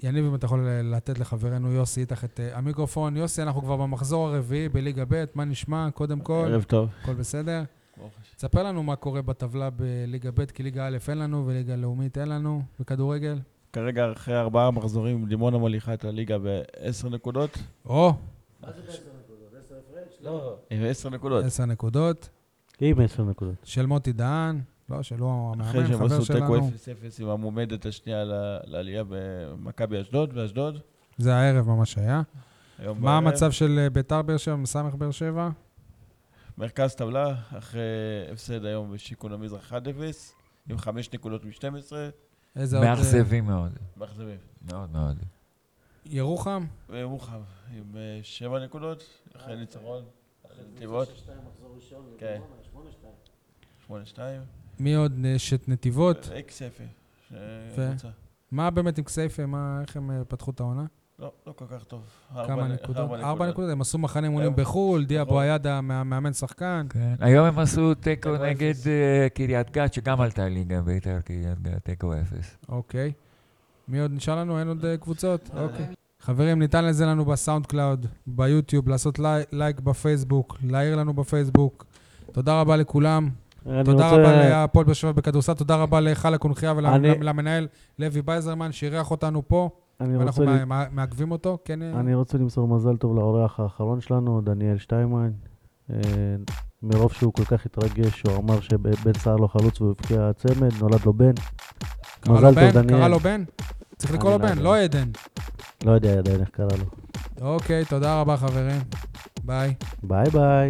יניב, אם אתה יכול אה, לתת לחברנו יוסי איתך את אה, המיקרופון. יוסי, אנחנו כבר במחזור הרביעי בליגה ב', מה נשמע? קודם כל, ערב טוב. הכל בסדר? תספר לנו מה קורה בטבלה בליגה ב', כי ליגה א' אין לנו וליגה לאומית אין לנו בכדורגל. כרגע אחרי ארבעה מחזורים, דימונה מוליכה את הליגה בעשר נקודות. או, עם עשר נקודות. עשר נקודות. עם עשר נקודות. של מוטי דהן, לא, שלו אחרי המאמן, שהם חבר עשו תיקו שלנו. 0-0 עם המועמדת השנייה ל- לעלייה במכבי אשדוד, באשדוד. זה הערב ממש היה. מה בערב. המצב של אה, ביתר באר שבע, מסמך באר שבע? מרכז טבלה, אחרי הפסד היום בשיכון המזרח 1-0, עם חמש נקודות מ-12, איזה עוד... אה, מאכזבים מאוד. מאכזבים. מאוד מאוד. ירוחם? ומוחם, עם אה, שבע נקודות, אחרי ניצחון, אחרי נתיבות. כן. שמונה שתיים. מי עוד? יש את נתיבות? אה, כסייפה. יפה. מה באמת עם כסייפה? מה, איך הם אה, פתחו את העונה? לא, לא כל כך טוב. כמה נקודות? ארבע נקודות. הם עשו מחנה אימונים. בחו"ל, דיה. בויאדה, מה- מאמן שחקן. כן. היום הם עשו תיקו נגד. אה, קריית גת, שגם עלתה ליגה ביתר קריית גת, תיקו אפס. אוקיי. מי עוד נשאר לנו? אין עוד אה, קבוצות? אוקיי. חברים, ניתן להאזין לנו ב-SoundCloud, ביוטיוב, לעשות לי- לייק בפייסבוק, להעיר לנו בפייסבוק. תודה רבה לכולם. תודה רבה להפועל באר שבע בכדורסל, תודה רבה להיכל הקונכייה אני- ולמנהל לוי בייזרמן שאירח אותנו פה, ואנחנו רוצה מעכבים אותו. כן, אה, אני רוצה למסור מזל טוב לאורח האחרון שלנו, דניאל שטיימן. אה, מרוב שהוא כל כך התרגש, הוא אמר שבן סער לא חלוץ והוא הבקיע צמד, נולד לו בן. מזל? טוב, דניאל. קרא לו בן? צריך לקרוא לו אני לא בן. לא עדן. לא יודע עדיין איך קרא לו. אוקיי, תודה רבה חברים. ביי. ביי ביי.